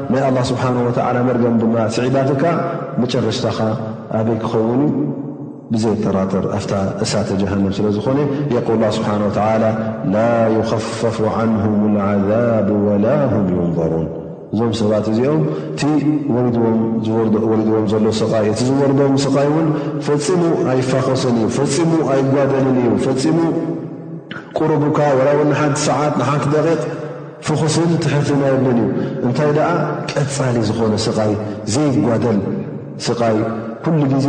ናይ ኣላ ስብሓን ወተዓላ መርገም ድማ ስዒባትካ መጨረሽታኻ ኣበይ ክኸውን እዩ ብዘየጠራጥር ኣፍታ እሳተ ጀሃንም ስለ ዝኾነ የቁል ላ ስብሓን ወተዓላ ላ ዩኸፈፉ ዓንሁም ልዓዛብ ወላ ሁም ዩንበሩን እዞም ሰባት እዚኦም እቲ ወርዎምወሪድዎም ዘሎ ስቓይ እቲ ዝወርዶም ስቓይ እውን ፈፂሙ ኣይፋኾስን እዩ ፈፂሙ ኣይጓደልን እዩ ፈፂሙ ቁርቡካ ወላ ውን ንሓንቲ ሰዓት ንሓንቲ ደቂቕ ፍኹስን ትሕትና የብልን እዩ። እንታይ ደኣ ቀጻሊ ዝኾነ ስቓይ ዘይጓደል ስቓይ ኩሉ ግዜ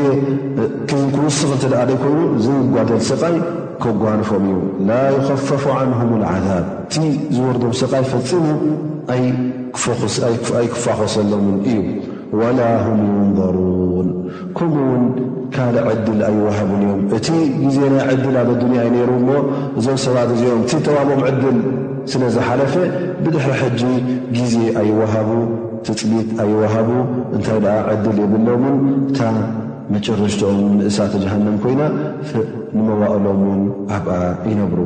ክውስኽ እንተ ደኣ ዘይኮይኑ ዘይጓደል ስቓይ ከጓንፎም እዩ። ላ ይኸፈፉ ዓንሁም ልዓዛብ እቲ ዝወርዶም ስቓይ ፈጺሙ ኣይክፋኾሰሎምን እዩ። ወላ ሁም ዩንዘሩን ከምኡ ውን ካልእ ዕድል ኣይወሃቡን እዮም እቲ ግዜ ናይ ዕድል ኣብ ኣዱንያ ዩ ነይሩ እሞ እዞም ሰባት እዚኦም እቲ ተዋቦም ዕድል ስለ ዝሓለፈ ብድሕሪ ሕጂ ግዜ ኣይወሃቡ ትፅቢት ኣይወሃቡ እንታይ ደኣ ዕድል የብሎምን እታ መጨረሽትኦም ን እሳተ ጀሃንም ኮይና ንመዋእሎም ውን ኣብኣ ይነብሩ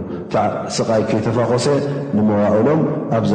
ስቓይ ከይተፋኾሰ ንመዋእሎም ኣብዛ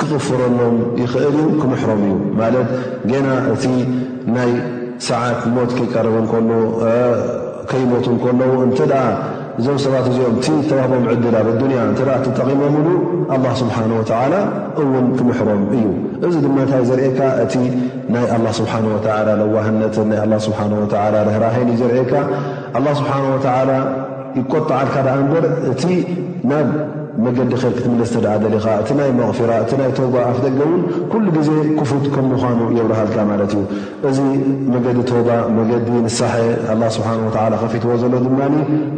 ክቕፍረሎም ይኽእል እዩ ክምሕሮም እዩ ማለት ጌና እቲ ናይ ሰዓት ሞት ከይቀረበ ከሎ ከይሞቱ ከለዉ እንተ እዞም ሰባት እዚኦም እቲ ዝተዋህቦም ዕድል ኣብ ኣዱንያ እተ ተጠቒሞምሉ ኣላ ስብሓን ወተላ እውን ክምሕሮም እዩ እዚ ድማ እንታይ ዘርእካ እቲ ናይ ኣላ ስብሓን ወተላ ለዋህነትን ናይ ኣላ ስብሓን ወተላ ርህራሄን እዩ ዘርእካ ኣላ ስብሓን ወተላ ይቆጣዓልካ ደኣ እንበር እቲ ናብ መገዲ ኸር ክትምለስ ተደኣ ደሊኻ እቲ ናይ መቕፊራ እቲ ናይ ተውባ ኣፍ ደገ እውን ኩሉ ግዜ ክፉት ከም ምዃኑ የብርሃልካ ማለት እዩ እዚ መገዲ ተውባ መገዲ ንሳሐ ኣላ ስብሓን ወተላ ከፊትዎ ዘሎ ድማ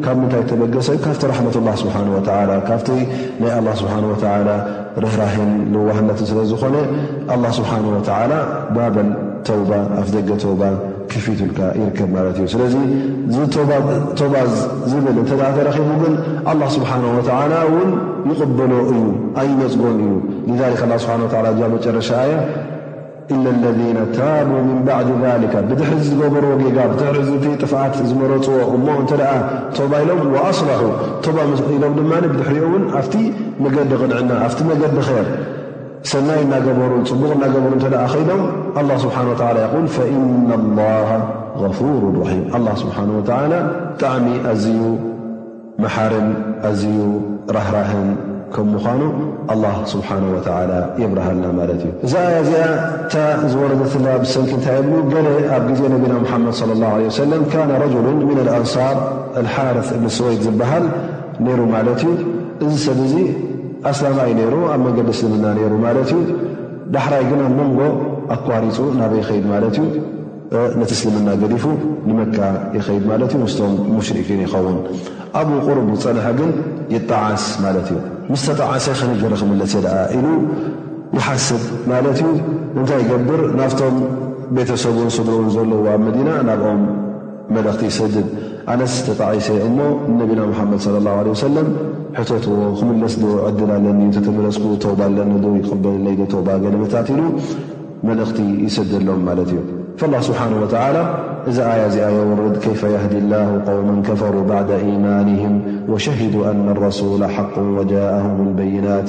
ካብ ምንታይ ተበገሰ እዩ ካብቲ ራሕመት ላ ስብሓን ወተላ ካብቲ ናይ ኣላ ስብሓን ወተላ ርህራሒን ልዋህነትን ስለ ዝኾነ ኣላ ስብሓን ወተላ ባበል ተውባ ኣፍ ደገ ተውባ ክፊቱልካ ይርከብ ማለት እዩ ስለዚ ቶባ ዝብል እተ ተረኪቡ ግን ኣላ ስብሓን ወተላ እውን ይቕበሎ እዩ ኣይነፅጎን እዩ ላ ስብሓ ላ መጨረሻ ኣያ እለ ለذነ ታቡ ምን ባዕድ ሊካ ብድሕሪ ዝገበሮ ጌጋ ብድሕሪ ዝቲ ጥፍኣት ዝመረፅዎ እሞ እንተ ቶባ ኢሎም ኣስራሑ ባ ኢሎም ድማ ብድሕሪኡ እውን ኣብቲ መገዲ ቅንዕና ኣብቲ መገዲ ር ሰናይ እናገበሩን ፅቡቕ እናገበሩ እተ ከይዶም ኣላ ስብሓን ወላ ይል ፈኢና ላ غፉሩ ራሒም ኣላ ስብሓን ወላ ብጣዕሚ ኣዝዩ መሓርን ኣዝዩ ራህራህን ከም ምዃኑ ኣላ ስብሓን ወላ የብርሃልና ማለት እዩ እዛ ኣያ እዚኣ እታ ዝወረደትላ ብሰንኪ እንታይ የብሉ ገለ ኣብ ግዜ ነቢና ሙሓመድ ለ ላ ለ ሰለም ካነ ረጅሉ ምን ኣንሳር ልሓርስ እብን ስወይድ ዝበሃል ነይሩ ማለት እዩ እዚ ሰብ እዚ ኣስላማይ ነይሩ ኣብ መንገዲ እስልምና ነይሩ ማለት እዩ ዳሕራይ ግን ኣብ መንጎ ኣኳሪፁ ናበይ ይኸይድ ማለት እዩ ነቲ እስልምና ገዲፉ ንመካ ይኸይድ ማለት እዩ ምስቶም ሙሽርኪን ይኸውን ኣብኡ ቅሩብ ዝፀንሐ ግን ይጣዓስ ማለት እዩ ምስ ተጣዓሰ ከመይ ገይረ ክምለሰ ደኣ ኢሉ ይሓስብ ማለት እዩ እንታይ ይገብር ናብቶም ቤተሰቡን ስድርኡን ዘለዎ ኣብ መዲና ናብኦም መለክቲ ይስድብ أنس تطعيس أم نبينا محمد صلى الله عليه وسلم س عل سب ن ب يب لمتله ملت يسد لهم ملت فالله سبحانه وتعالى ذايا يورد كيف يهدي الله قوما كفروا بعد إيمانهم وشهدوا أن الرسول حق وجاءهم البينات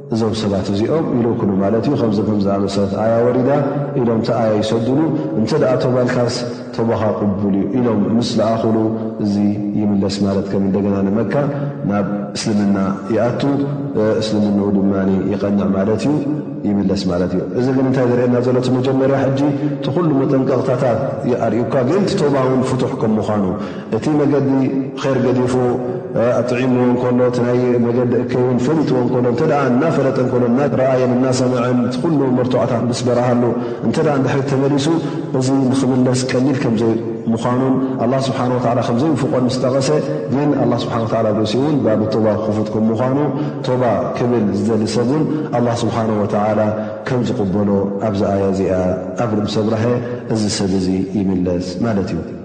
እዞም ሰባት እዚኦም ይልእኩሉ ማለት እዩ ከምዚ ከም ዝኣመሰለት ኣያ ወሪዳ ኢሎም እቲ ኣያ ይሰዱሉ እንተ ቶባልካስ ቶባኻ ቅቡል እዩ ኢሎም ምስ ለኣኹሉ እዚ ይምለስ ማለት ከም እንደገና ንመካ ናብ እስልምና ይኣቱ እስልምንኡ ድማ ይቐንዕ ማለት እዩ ይምለስ ማለት እዩ እዚ ግን እንታይ ዘርእየና ዘሎ እቲ መጀመርያ ሕጂ እቲ ኩሉ መጠንቀቕታታት ይኣርእዩካ ግን ቶባ እውን ፍቱሕ ከም ምዃኑ እቲ መገዲ ር ገዲፉ ኣጥዒምዎ እከሎ እ ናይ መገዲ እከይ ውን ፈሊጥዎ እከሎ እተ እናፈለጠ ከሎ እናረኣየን እናሰምዐን እቲ ኩሉ መርትዖታት ምስ በረሃሉ እተ ድሕሪት ተመሊሱ እዚ ንክምለስ ቀሊል ከምዘይ ምዃኑን ኣላ ስብሓን ወላ ከምዘይውፍቆን ምስ ጠቐሰ ግን ኣላ ስብሓን ወላ ብርእሲኡ እውን ባብ ቶባ ክፉት ከም ምዃኑ ቶባ ክብል ዝደሊ ሰብ እውን ኣላ ስብሓን ወተላ ከም ዝቕበሎ ኣብዚ ኣያ እዚኣ ኣብ ርእሰብራሀ እዚ ሰብ እዚ ይምለስ ማለት እዩ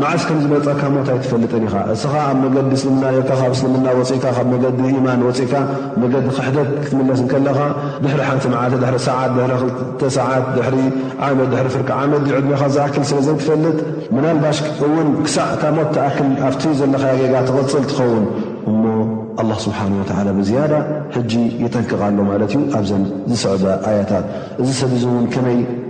መዓስ ከም ዝመጸካ ሞት ኣይትፈልጥን ኢኻ። እስኻ ኣብ መገዲ እስልምና ኔርካ ካብ እስልምና ወጺእካ ካብ መገዲ ኢማን ወጺእካ መገዲ ክሕደት ክትምለስ እንከለኻ ድሕሪ ሓንቲ መዓልቲ ድሕሪ ሰዓት ድሕሪ ክልተ ሰዓት ድሕሪ ዓመት ድሕሪ ፍርቂ ዓመት ድዩ ዕድሜኻ ዝኣክል ስለ ዘይትፈልጥ ምናልባሽ እውን ክሳዕ እታ ሞት ትኣክል ኣብቲ ዘለኻዮ ጌጋ ትቕጽል ትኸውን እሞ ኣላህ ስብሓን ወተዓላ ብዝያዳ ሕጂ የጠንቅቕ ኣሎ ማለት እዩ ኣብዘን ዝስዕባ ኣያታት እዚ ሰብ እዚ እውን ከመይ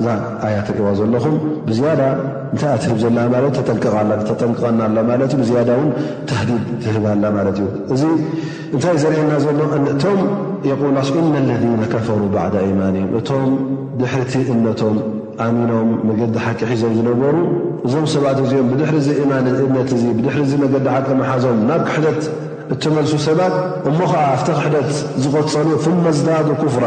እዛ ኣያ ትሪእዋ ዘለኹም ብዝያዳ እንታይ እያ ትህብ ዘላ ማለት ተጠንቀቓላ ተጠንቀቐና ኣላ ማለት እዩ ብዝያዳ እውን ተህዲድ ትህብ ኣላ ማለት እዩ እዚ እንታይ ዘርእየና ዘሎ እቶም የቁል ላ እና ለذነ ከፈሩ ባዕዳ ኢማንም እቶም ድሕርቲ እምነቶም ኣሚኖም መገዲ ሓቂ ሒዞም ዝነበሩ እዞም ሰባት እዚኦም ብድሕሪ ዚ እማን እምነት እዚ ብድሕሪ ዚ መገዲ ሓቂ መሓዞም ናብ ክሕደት እተመልሱ ሰባት እሞ ከዓ ኣብቲ ክሕደት ዝቐፀሉ ثመ ዝዳዱ ኩፍራ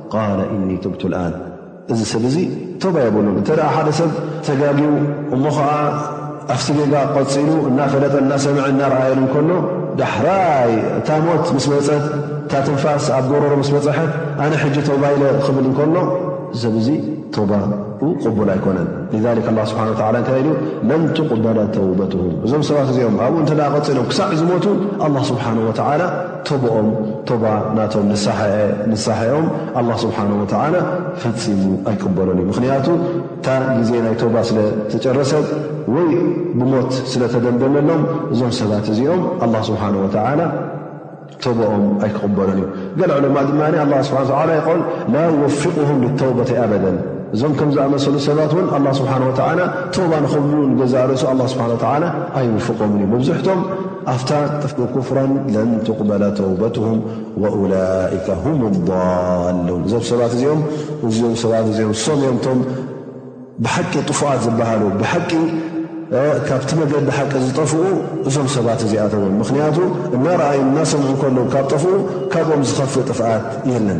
ቃለ እኒ ቱብቱ ልኣን እዚ ሰብ እዚ ቶባ የብሉን እተ ሓደ ሰብ ተጋጊው እሞ ከዓ ኣፍስጌጋ ቀፂሉ እናፈለጠ እናሰምዐ እናርኣየን እንከሎ ዳሕራይ እታ ሞት ምስ መፀት እታ ትንፋስ ኣብ ጎረሮ ምስ በፀሐት ኣነ ሕጂ ቶባ ኢለ ክብል እንከሎ ሰብ እዚ ቶባ ቅቡል ኣይኮነን ላ ስብሓ ላ እታይ ኢሉ ለን ትቕበለ ተውበትም እዞም ሰባት እዚኦም ኣብኡ እተ ቀፂሎም ክሳዕ ዝሞቱ ኣላ ስብሓን ወላ ቶብኦም፣ ቶባ ናቶም፣ ንሳሐኤ፣ ንሳሐኦም፣ ኣላህ ስብሓነሁ ወተዓላ ፈጺሙ ኣይቅበሎን እዩ። ምኽንያቱ እታ ግዜ ናይ ቶባ ስለ ተጨረሰት ወይ ብሞት ስለ ተደምደመሎም እዞም ሰባት እዚኦም ኣላህ ስብሓነሁ ወተዓላ ቶብኦም ኣይክቕበሎን እዩ። ገለ ዑለማእ ድማ ኣላህ ስብሓነሁ ወተዓላ የቆል ላ ዩወፊቑሁም ልተውበቲ ኣበደን። እዞም ከም ዝኣመሰሉ ሰባት እውን ኣላ ስብሓን ወተዓላ ቶባ ንኽብሉ ንገዛእ ርእሱ ኣላ ስብሓን ወተዓላ ኣይውፍቆምን እዩ መብዝሕቶም ኣፍታ ክፍራን ለን ትቕበለ ተውበትሁም ወኡላይከ ሁም ዳሉን እዞም ሰባት እዚኦም እዚኦም ሰባት እዚኦም ሶም እዮም ቶም ብሓቂ ጥፉኣት ዝበሃሉ ብሓቂ ካብቲ መገዲ ሓቂ ዝጠፍኡ እዞም ሰባት እዚኣተውዮም ምኽንያቱ እናረኣዩ እናሰምዑ ከለዉ ካብ ጠፍኡ ካብኦም ዝኸፍእ ጥፍኣት የለን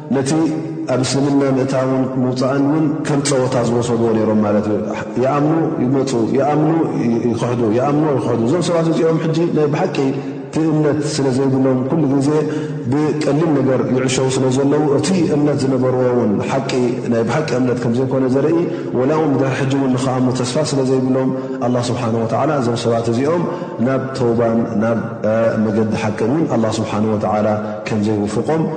ነቲ ኣብ እስልምና ምእታውን ምውፃእን እውን ከም ፀወታ ዝወሰድዎ ነይሮም ማለት እዩ። ይኣምኑ ይመፁ፣ ይኣምኑ ይኽሕዱ፣ ይኣምኑ ይኽሕዱ። እዞም ሰባት እዚኦም ሕጂ ናይ ብሓቂ እቲ እምነት ስለ ዘይብሎም ኩሉ ግዜ ብቀሊል ነገር ይዕሸው ስለ ዘለዉ እቲ እምነት ዝነበርዎ ውን ሓቂ ናይ ብሓቂ እምነት ከም ዘይኮነ ዘርኢ ወላ ውን ብድሕሪ ሕጂ ውን ንክኣምኑ ተስፋ ስለ ዘይብሎም ኣላ ስብሓን ወተላ እዞም ሰባት እዚኦም ናብ ተውባን ናብ መገዲ ሓቅን ውን ኣላ ስብሓን ወተላ ከም ዘይውፍቆም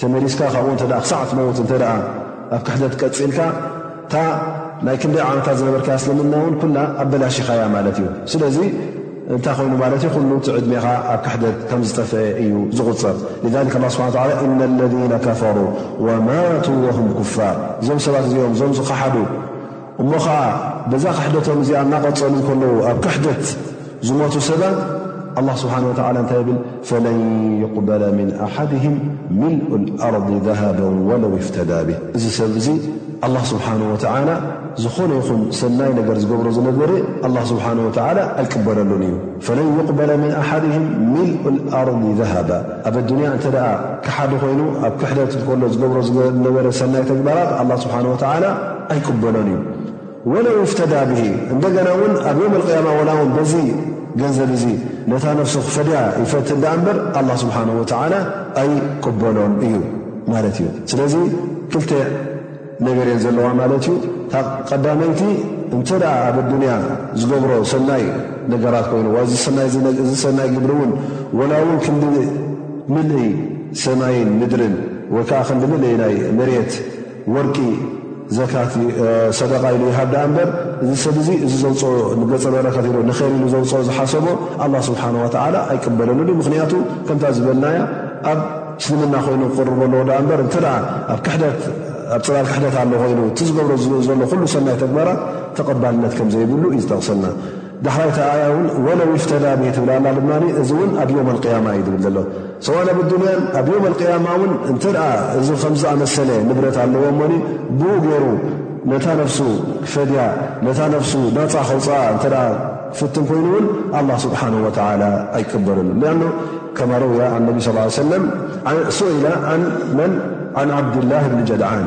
ተመሊስካ ካብኡ እተ ክሳዕ ትመውት እተ ኣብ ክሕደት ቀፂልካ እታ ናይ ክንደይ ዓመታት ዝነበርካያ እስልምና እውን ኩላ ኣበላሽኻያ ማለት እዩ ስለዚ እንታይ ኮይኑ ማለት እዩ ኩሉ እቲ ዕድሜኻ ኣብ ክሕደት ከም ዝጠፍአ እዩ ዝቁፅር ላ ስብሓ እና ለذ ከፈሩ ወማቱ ወም ኩፋር እዞም ሰባት እዚኦም እዞም ዝኸሓዱ እሞ ኸኣ በዛ ክሕደቶም እዚኣ እናቐጸሉ እንከለዉ ኣብ ክሕደት ዝሞቱ ሰባት ኣላ ስብሓን ወተዓላ እንታይ ይብል ፈለን ይቕበለ ምን ኣሓድህም ምልኡ ልኣርض ዛሃበ ወለው ይፍተዳ ብህ እዚ ሰብ እዙ ኣላ ስብሓን ወተዓላ ዝኾነ ይኹን ሰናይ ነገር ዝገብሮ ዝነበረ ኣላ ስብሓን ወተዓላ ኣይቅበለሉን እዩ ፈለን ይቕበለ ምን ኣሓድህም ምልኡ ልኣርض ዛሃባ ኣብ ኣዱንያ እንተ ደኣ ክሓደ ኮይኑ ኣብ ክሕደት እንከሎ ዝገብሮ ዝነበረ ሰናይ ተግባራት ኣላ ስብሓን ወተዓላ ኣይቅበሎን እዩ ወለው ይፍተዳ ብሂ እንደገና እውን ኣብ ዮም ኣልቅያማ ወላ እውን በዚ ገንዘብ እዙ ነታ ነፍሱ ክፈድያ ይፈትን ዳኣ እምበር ኣላ ስብሓን ወተዓላ ኣይቅበሎን እዩ ማለት እዩ ስለዚ ክልተ ነገር እየን ዘለዋ ማለት እዩ ታ ቀዳመይቲ እንተ ደኣ ኣብ ኣዱንያ ዝገብሮ ሰናይ ነገራት ኮይኑ እዚ ሰናይ ግብሪ እውን ወላ እውን ክንዲ ምልእይ ሰማይን ምድርን ወይ ከዓ ክንዲ ምልእይ ናይ መሬት ወርቂ ዘካት ሰደቓ ኢሉ ይሃብ ደኣ እምበር እዚ ሰብ እዚ እዚ ዘውፅኦ ንገፀ በረከት ኢሉ ንኸይር ኢሉ ዘውፅኦ ዝሓሰቦ ኣላ ስብሓን ወተዓላ ኣይቅበለሉን እዩ ምክንያቱ ከምታ ዝበልናያ ኣብ እስልምና ኮይኑ ክቕርቦ ኣለዎ ዳኣ እምበር እንተ ኣብ ክሕደት ኣብ ፅላል ክሕደት ኣሎ ኮይኑ እቲ ዝገብሮ ዘሎ ኩሉ ሰናይ ተግባራት ተቐባልነት ከም ዘይብሉ እዩ ዝጠቕሰልና ዳሕራይ እታ ኣያ ውን ወለው ይፍተዳ ብሂ ትብል ኣላ ድማ እዚ ውን ኣብ ዮም ኣልቅያማ እዩ ዝብል ዘሎ ሰዋን ኣብ ኣዱንያን ኣብ ዮም ኣልቅያማ ውን እንተ እዚ ከምዝኣመሰለ ንብረት ኣለዎ እሞኒ ብኡ ገይሩ ነታ ነፍሱ ክፈድያ ነታ ነፍሱ ናፃ ከውፅኣ እተ ፍትን ኮይኑ እውን ኣላ ስብሓን ወተላ ኣይቀበለሉ ኣኖ ከማ ረውያ ን ነቢ ስ ሰለም ሱኢላ ን መን ን ዓብድላህ ብኒ ጀድዓን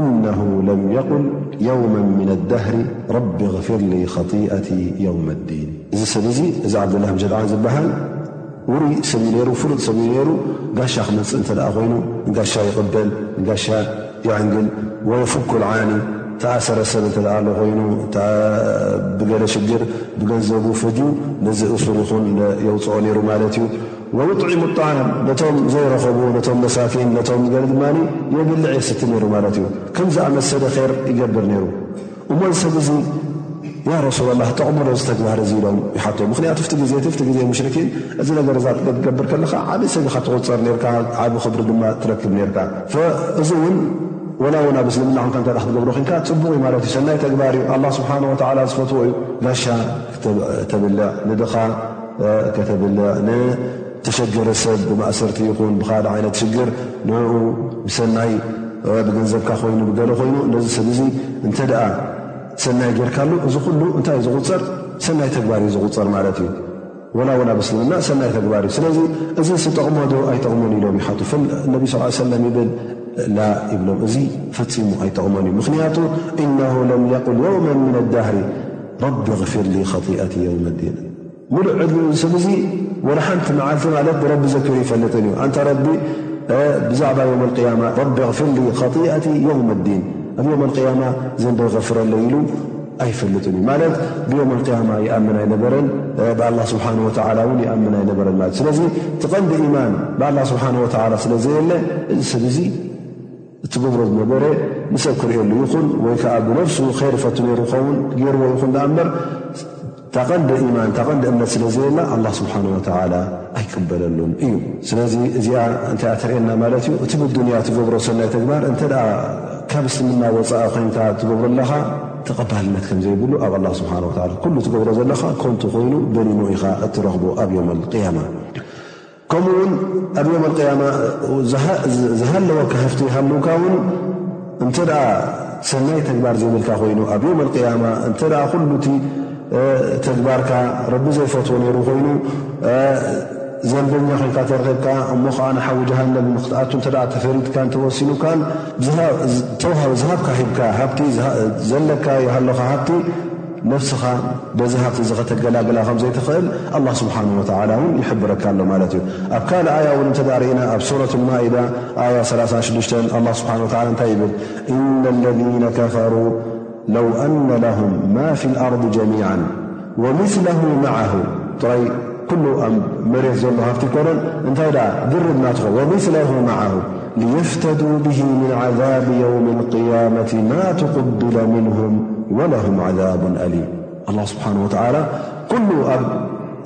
እነሁ ለም የቁል የውመ ምነ ኣዳህሪ ረቢ እግፍር ሊ ኸጢኣቲ የውመ ዲን እዚ ሰብ እዚ እዚ ዓብዱላህ ብን ጀድዓን ዝበሃል ውሩይ ሰብ እዩ ሩ ፍሉጥ ሰብ እዩ ነይሩ ጋሻ ክመፅእ እንተ ደኣ ኮይኑ ንጋሻ ይቕበል ንጋሻ ይዕንግል ወየፍኩል ዓኒ ተኣሰረ ሰብ እንተ ደኣ ኣሎ ኮይኑ ብገለ ሽግር ብገንዘቡ ፈጅዩ ነዚ እሱር ይኹን የውፅኦ ነይሩ ማለት እዩ ወዩጥዒሙ ኣጣዓም ነቶም ዘይረኸቡ ነቶም መሳኪን ነቶም ገለ ድማ የብልዕ የስቲ ነይሩ ማለት እዩ ከም ዝኣመሰለ ኼር ይገብር ነይሩ እሞ እዚ ሰብ እዚ ያ ረሱላ ላ ጠቕሙዶ ዝተግባር እዚ ኢሎም ይሓቶ ምክንያቱ ፍቲ ግዜ እቲ ፍቲ ግዜ ሙሽርኪን እዚ ነገር እዛ ትገብር ከለካ ዓብይ ሰቢካ ትቁፀር ነርካ ዓብ ክብሪ ድማ ትረክብ ነርካ እዚ እውን ወላ እውን ኣብ እስልምና ኮንካ እተ ክትገብሮ ኮንካ ፅቡቕ እዩ ማለት እዩ ሰናይ ተግባር እዩ ኣላ ስብሓን ወተላ ዝፈትዎ እዩ ጋሻ ከተብልዕ፣ ንድኻ ከተብልዕ፣ ንተሸገረ ሰብ ብማእሰርቲ ይኹን ብካልእ ዓይነት ሽግር ንዕኡ ብሰናይ ብገንዘብካ ኮይኑ ብገለ ኮይኑ ነዚ ሰብ እዚ እንተ ሰናይ ጌርካሉ እዚ ኩሉ እንታይ እዩ ዝቁፀር ሰናይ ተግባር እዩ ዝቁፀር ማለት እዩ ወላ ወላ ብስልምና ሰናይ ተግባር እዩ ስለዚ እዚ ን ጠቕሞ ዶ ኣይጠቕሞን ኢሎም ይሓቱ ነቢ ስ ሰለም ይብል ላ ይብሎም እዚ ፈፂሙ ኣይጠቕሞን እዩ ምክንያቱ እነሁ ለም የቁል የውመ ምን ኣዳህሪ ረቢ ኣቕፊር ሊ ኸጢኣቲ የውመ ዲን ሙሉእ ዕድሚኡ እዚ ሰብ እዙ ወላ ሓንቲ መዓልቲ ማለት ንረቢ ዘኪሩ ኣይፈልጥን እዩ ኣንታ ረቢ ብዛዕባ ዮም ኣልቅያማ ረቢ ኣቕፊር ሊ ኸጢኣቲ የውመ ዲን ኣብ ዮም ኣልቅያማ ዘንበይ ቐፍረለይ ኢሉ ኣይፈልጥን እዩ ማለት ብዮም ኣልቅያማ ይኣምን ኣይነበረን ብኣላ ስብሓን ወተዓላ እውን ይኣምን ኣይነበረን ማለት ስለዚ ትቐንዲ ኢማን ብኣላ ስብሓን ወተዓላ ስለ ዘየለ እዚ ሰብ እዙ እትገብሮ ዝነበረ ንሰብ ክርእየሉ ይኹን ወይ ከዓ ብነፍሱ ኸይር ፈቱ ነይሩ ይኸውን ገይርዎ ይኹን ዳኣ እምበር ታቐንዲ ኢማን ታቐንዲ እምነት ስለ ዘየላ ኣላ ስብሓን ወተላ ኣይቅበለሉን እዩ ስለዚ እዚኣ እንታይኣ ትርእየና ማለት እዩ እቲ ብዱንያ ትገብሮ ሰናይ ተግባር እንተ ካብ እስልምና ወፃኢ ኮይንካ ትገብሮ ኣለኻ ተቐባልነት ከም ዘይብሉ ኣብ ኣላ ስብሓ ወላ ኩሉ ትገብሮ ዘለኻ ኮንቱ ኮይኑ በኒኑ ኢኻ እትረኽቡ ኣብ ዮም ቅያማ ከምኡ ውን ኣብ ዮም ኣልቅያማ ዝሃለወካ ሃፍቲ ይሃልውካ ውን እንተ ሰናይ ተግባር ዘይብልካ ኮይኑ ኣብ ዮም ኣልቅያማ እንተ ኩሉ እቲ ተግባርካ ረቢ ዘይፈትዎ ነይሩ ኮይኑ ዘንበኛ ኮንካ ተረኺብካ እሞ ከዓ ንሓዊ ጀሃነብ ንክትኣቱ እተ ተፈሪድካ እንተወሲኑካን ተውሃ ዝሃብካ ሂብካ ሃብቲ ዘለካ ይሃለካ ሃብቲ ነፍስኻ በዚ ሃብቲ እዚ ከተገላግላ ከም ዘይትኽእል ኣላ ስብሓን ወተዓላ እውን ይሕብረካ ኣሎ ማለት እዩ ኣብ ካልእ ኣያ እውን እንተ ርእና ኣብ ሱረት ልማኢዳ ኣያ 36 ኣላ ስብሓን ወተላ እንታይ ይብል እነ ለذነ ከፈሩ ለው ኣነ ለሁም ማ ፊ ልኣርض ጀሚዓ ወምስለሁ መዓሁ ጥራይ ኩሉ ኣብ መሬት ዘሎ ሃብቲ ይኮነን እንታይ ደኣ ድርብ ናትኾ ወምስለሁ መዓሁ ሊዩፍተዱ ብሂ ምን ዓዛብ የውም ኣልቅያመቲ ማ ትቁብለ ምንሁም ወለሁም ዓዛቡን ኣሊም። ኣላህ ስብሓን ወተዓላ ኩሉ ኣብ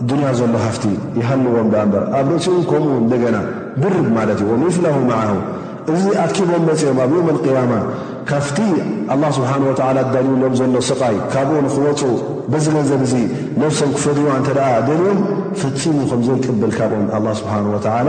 ዱንያ ዘሎ ሃፍቲ ይሃልዎም ደኣ እምበር ኣብ ርእሲ እውን ከምኡ እንደገና ድርብ ማለት እዩ ወሚስለሁ መዓሁ እዚ ኣኪቦም መፅኦም ኣብ የውም ኣልቅያማ ካብቲ ኣላህ ስብሓን ወተዓላ ኣዳልዩሎም ዘሎ ስቓይ ካብኡ ንክወፁ በዚ ገንዘብ እዙ ነፍሶም ክፈድይዋ እንተ ደኣ ደልዮም ፈፂሙ ከም ዘይቅብል ካብኦም ኣላህ ስብሓን ወተዓላ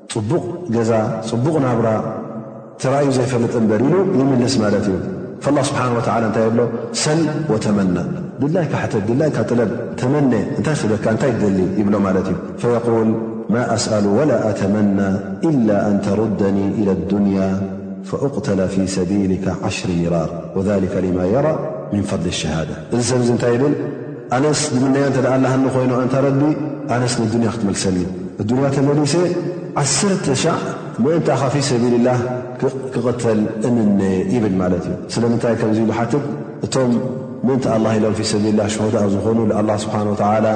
ጽቡቕ ገዛ ጽቡቕ ናብራ ተራእዩ ዘይፈልጥ እንበር ኢሉ ይምልስ ማለት እዩ ላ ስብሓን ወተላ እንታይ የብሎ ሰል ወተመና ድላይካ ሕተት ድላይካ ጥለብ ተመነ እንታይ ክበካ እንታይ ትደሊ ይብሎ ማለት እዩ ፈየል ማ ኣስኣሉ ወላ ኣተመና ኢላ ኣን ተሩደኒ ኢላ ኣዱንያ ፈእቕተላ ፊ ሰቢልካ ዓሽሪ ሚራር ወሊማ የራ ምን ፈضሊ ሸሃደ እዚ ሰብ እዚ እንታይ ይብል ኣነስ ድምነያ እንተ ኣለሃኒ ኮይኑ ኣንታ ረቢ ኣነስ ንዱንያ ክትመልሰኒ ንዱንያ ተመሊሰ ዓሰርተ ሻዕ ምእንታ ካፊ ሰቢልላህ ክቕተል እምነ ይብል ማለት እዩ ስለምንታይ ከምዚ ኢሉ ሓትት እቶም ምእንቲ ኣላ ኢሎም ፊ ሰቢልላ ሽሆዳ ዝኾኑ ንኣላ ስብሓን ወተዓላ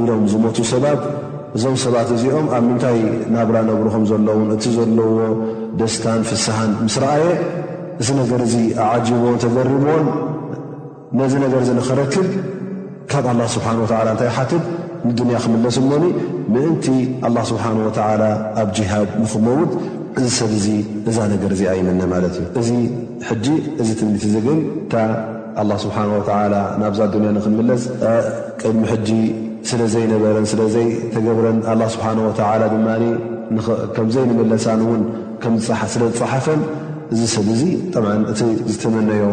ኢሎም ዝሞቱ ሰባት እዞም ሰባት እዚኦም ኣብ ምንታይ ናብራ ነብሩ ከም ዘለዉን እቲ ዘለዎ ደስታን ፍስሃን ምስ ረኣየ እዚ ነገር እዚ ኣዓጂቦን ተገሪሞን ነዚ ነገር ዚ ንክረክብ ካብ ኣላ ስብሓን ወላ እንታይ ሓትት ንዱንያ ክምለስ እሞኒ ምእንቲ ኣላ ስብሓን ወላ ኣብ ጅሃድ ንክመውት እዚ ሰብ እዚ እዛ ነገር እዚኣ ይምነ ማለት እዩ እዚ ሕጂ እዚ ትምኒት እዚ ግን እታ ኣላ ስብሓን ወላ ናብዛ ኣዱንያ ንክምለስ ቅድሚ ሕጂ ስለ ዘይነበረን ስለ ዘይተገብረን ኣላ ስብሓን ወላ ድማ ከም ዘይንምለሳን እውን ከምስለ ዝፀሓፈን እዚ ሰብ እዚ ጠብዓ እቲ ዝተመነዮ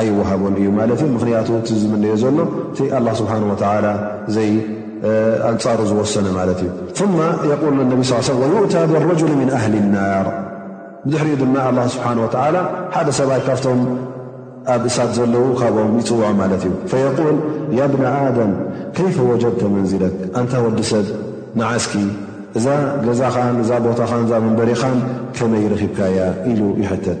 ኣይወሃቦን እዩ ማለት እዩ ምክንያቱ እቲ ዝምነዮ ዘሎ እቲ ኣላ ስብሓን ወተላ ዘይ ኣንፃሩ ዝወሰነ ማለት እዩ ማ የል ነቢ ስ ሰለ ወዩእታ ብረጅል ምን ኣህሊ ናር ብድሕሪኡ ድማ ኣላ ስብሓን ወተላ ሓደ ሰብኣይ ካብቶም ኣብ እሳት ዘለዉ ካብኦም ይፅውዖ ማለት እዩ ፈየል ያ ብና ኣደም ከይፈ ወጀድተ መንዝለት ኣንታ ወዲ ሰብ ንዓስኪ እዛ ገዛኻን እዛ ቦታኻን እዛ መንበሪኻን ከመይ ረኪብካያ ኢሉ ይሕተት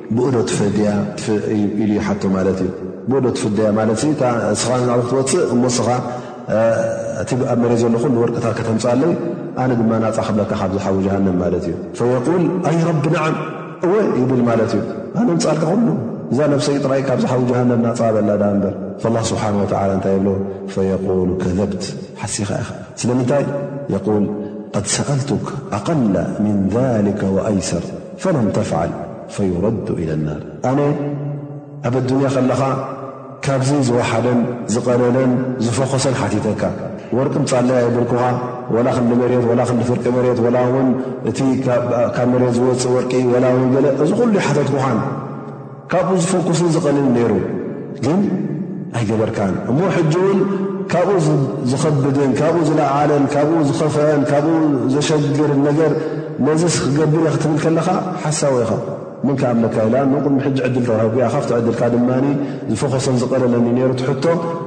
ብኡዶ ትፈድያ ኢሉ ይሓቶ ማለት እዩ ብኡዶ ትፍደያ ማለት እስኻ ናብኡ ክትወፅእ እሞ እስኻ እቲ ኣብ መሬት ዘሎ ኩሉ ወርቅታት ከተምፃለይ ኣነ ድማ ናፃ ክብለካ ካብ ዝሓዊ ጀሃንም ማለት እዩ ፈየቁል ኣይ ረቢ ንዓም እወ ይብል ማለት እዩ ኣነ ምፃልካ ኩሉ እዛ ነብሰይ ጥራይ ካብ ዝሓዊ ጀሃንም ናፃ በላ ዳ እምበር ላ ስብሓን ወተላ እንታይ ይብሎ ፈየቁሉ ከዘብት ሓሲኻ ኢኻ ስለምንታይ የል ቀድ ሰኣልቱክ ኣቀላ ምን ሊከ ወኣይሰር ፈለም ተፍዓል ፈዩረዱ ኢለ ናር ኣነ ኣብ ኣዱንያ ከለኻ ካብዚ ዝወሓደን ዝቐለለን ዝፈኾሰን ሓቲተካ ወርቂ ምፃለይ ኣይብልኩኻ ወላ ክንዲ መሬት ወላ ክንዲ ፍርቂ መሬት ወላ እውን እቲ ካብ መሬት ዝወፅእ ወርቂ ወላ እውን ገለ እዚ ኩሉ ሓተትኩኻን ካብኡ ዝፍኩስን ዝቐልልን ነይሩ ግን ኣይገበርካን እሞ ሕጂ እውን ካብኡ ዝኸብድን ካብኡ ዝለዓለን ካብኡ ዝኸፍዐን ካብኡ ዘሸግርን ነገር ነዚ ክገብር እየ ክትብል ከለኻ ሓሳወ ኢኻ ምን ክኣምነካ ኢላ ን ቅድሚ ሕጂ ዕድል ተዋሂጉ ካብቲ ዕድልካ ድማ ዝፈኮሰን ዝቐለለን እዩ ነይሩ ትሕቶ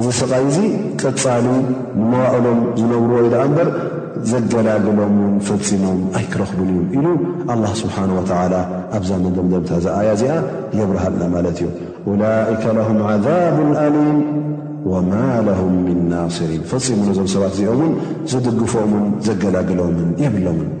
እዚ ስቓይ እዚ ቀጻሊ ንመዋእሎም ዝነብርዎዩ ደኣ እምበር ዘገላግሎም ውን ፈጺሞም ኣይክረኽቡን እዩም ኢሉ ኣላ ስብሓን ወተዓላ ኣብዛ መደምደምታ እዛ ኣያ እዚኣ የብርሃልና ማለት እዩ ኡላይከ ለሁም ዓዛብ ኣሊም ወማ ለሁም ምን ናስሪን ፈጺሙ ነዞም ሰባት እዚኦምን ዝድግፎምን ዘገላግሎምን የብሎምን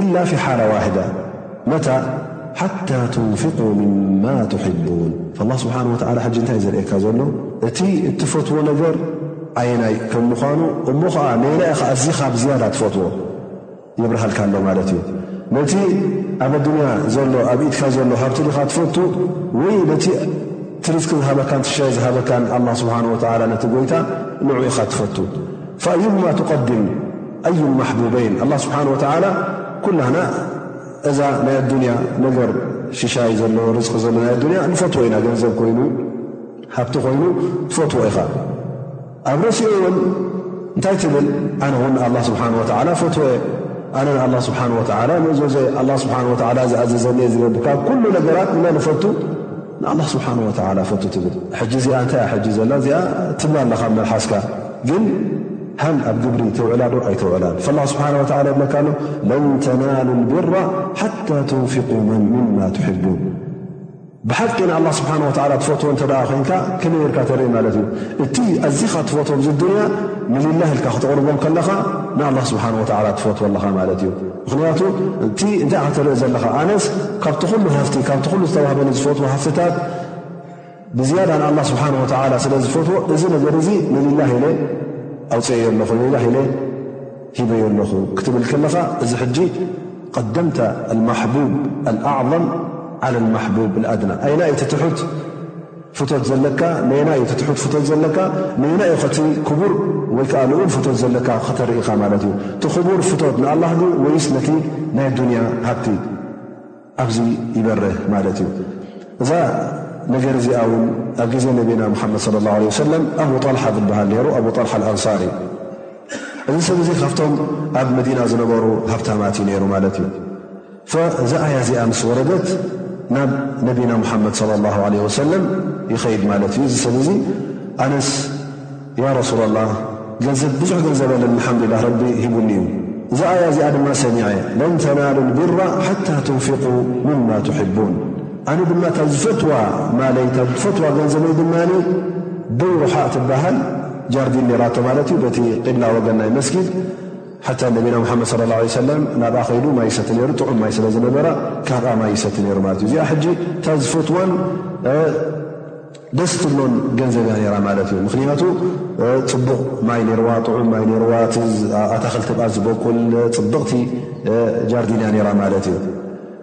ኢላ ፊ ሓላ ዋሕዳ መታ ሓታ ትንፍቁ ምማ ትሕቡን ኣላ ስብሓን ወተዓላ ሕጂ እንታይ ዘርእካ ዘሎ እቲ እትፈትዎ ነገር ኣየናይ ከም ምዃኑ እሞ ኸዓ ነየናይ ኢኻ ኣዚኻ ብዝያዳ ትፈትዎ የብርሃልካ ኣሎ ማለት እዩ ነቲ ኣብ ኣዱንያ ዘሎ ኣብ ኢድካ ዘሎ ሃብቲ ዲኻ ትፈቱ ወይ ነቲ ትርዝቂ ዝሃበካን ትሸ ዝሃበካን ኣላ ስብሓን ወተላ ነቲ ጎይታ ንዑ ኢኻ ትፈቱ ፈኣዩማ ትቀድም ኣዩ ማሕቡበይን ኣላ ስብሓን ወተዓላ ኩላህና እዛ ናይ ኣዱንያ ነገር ሽሻይ ዘለዎ ርዝቂ ዘሎ ናይ ኣዱንያ ንፈትዎ ኢና ገንዘብ ኮይኑ ሃብቲ ኮይኑ ትፈትዎ ኢኻ ኣብ ርእሲኡ እውን እንታይ ትብል ኣነ እውን ንኣላ ስብሓን ወተዓላ ፈትወ እየ ኣነ ንኣላ ስብሓን ወተዓላ ንእዞዘ ኣላ ስብሓን ወተዓላ ዝኣዘዘኒ ዝገብካ ኩሉ ነገራት ኢና ንፈቱ ንኣላህ ስብሓን ወተዓላ ፈቱ ትብል ሕጂ እዚኣ እንታይ እያ ሕጂ ዘላ እዚኣ ትብላ ኣለካ ብ መልሓስካ ግን ሃል ኣብ ግብሪ ተውዕላዶ ኣይተውዕላን ላ ስብሓን ወተላ ይብለካ ኣሎ ለን ተናሉ ልብራ ሓታ ትንፍቁ መን ምማ ትሕቡን ብሓቂ ንኣላ ስብሓን ወተላ ትፈትዎ እንተ ደኣ ኮንካ ከመይ ርካ ተርኢ ማለት እዩ እቲ ኣዚኻ ትፈትዎም ዝዱንያ ንልላህ ኢልካ ክተቕርቦም ከለኻ ንኣላ ስብሓን ወተላ ትፈትዎ ኣለኻ ማለት እዩ ምኽንያቱ እቲ እንታይ ኢኻ ትርኢ ዘለኻ ኣነስ ካብቲ ኩሉ ሃፍቲ ካብቲ ኩሉ ዝተዋህበኒ ዝፈትዎ ሃፍትታት ብዝያዳ ንኣላ ስብሓን ወተዓላ ስለ ዝፈትዎ እዚ ነገር እዚ ንሊላህ ኢለ ኣውፅኤዮ ኣለኹ ንሊላህ ኢለ ሂበዮ ኣለኹ ክትብል ከለኻ እዚ ሕጂ ቀደምታ ኣልማሕቡብ ኣልኣዕም ዓላ ልማሕቡብ ኣድና ኣይናይ እቲ ትሑት ፍቶት ዘለካ ነየናይ እዩ እቲ ትሑት ፍቶት ዘለካ ነየናይ እዩ ከቲ ክቡር ወይ ከዓ ልኡል ፍቶት ዘለካ ከተርኢኻ ማለት እዩ እቲ ክቡር ፍቶት ንኣላህ ድዩ ወይስ ነቲ ናይ ኣዱንያ ሃብቲ ኣብዚ ይበርህ ማለት እዩ እዛ ነገር እዚኣ እውን ኣብ ግዜ ነቢና ሙሓመድ ስለ ላሁ ለ ወሰለም ኣቡ ጣልሓ ዝበሃል ነይሩ ኣቡ ጣልሓ ኣልኣንሳሪ እዚ ሰብ እዚ ካብቶም ኣብ መዲና ዝነበሩ ሃብታማት እዩ ነይሩ ማለት እዩ እዛ ኣያ እዚኣ ምስ ወረደት ናብ ነቢና ሙሓመድ صለ ላሁ ዓለ ወሰለም ይኸይድ ማለት እዩ እዚ ሰብ እዙ ኣነስ ያ ረሱላ ላህ ገንዘብ ብዙሕ ገንዘብ ኣለን ኣልሓምዱላ ረቢ ሂቡኒ እዩ እዛ ኣያ እዚኣ ድማ ሰሚዐ ለን ተናሉ ልቢራ ሓታ ትንፍቁ ምማ ትሕቡን ኣነ ድማ እታ ዝፈትዋ ማለይ እታ ዝፈትዋ ገንዘበይ ድማ በይሩሓእ ትበሃል ጃርዲን ኔራቶ ማለት እዩ በቲ ቅብላ ወገን ናይ መስጊድ ሓታ ነቢና ሙሓመድ ስ ላ ሰለም ናብኣ ከይዱ ማይ ይሰቲ ነይሩ ጥዑም ማይ ስለ ዝነበራ ካብኣ ማይ ይሰቲ ነይሩ ማለት እዩ እዚኣ ሕጂ እታ ዝፈትዋን ደስ ትብሎን ገንዘብ እያ ራ ማለት እዩ ምክንያቱ ፅቡቕ ማይ ነርዋ ጥዑም ማይ ነርዋ ኣታክልቲ ኣ ዝበቁል ፅብቕቲ ጃርዲን እያ ራ ማለት እዩ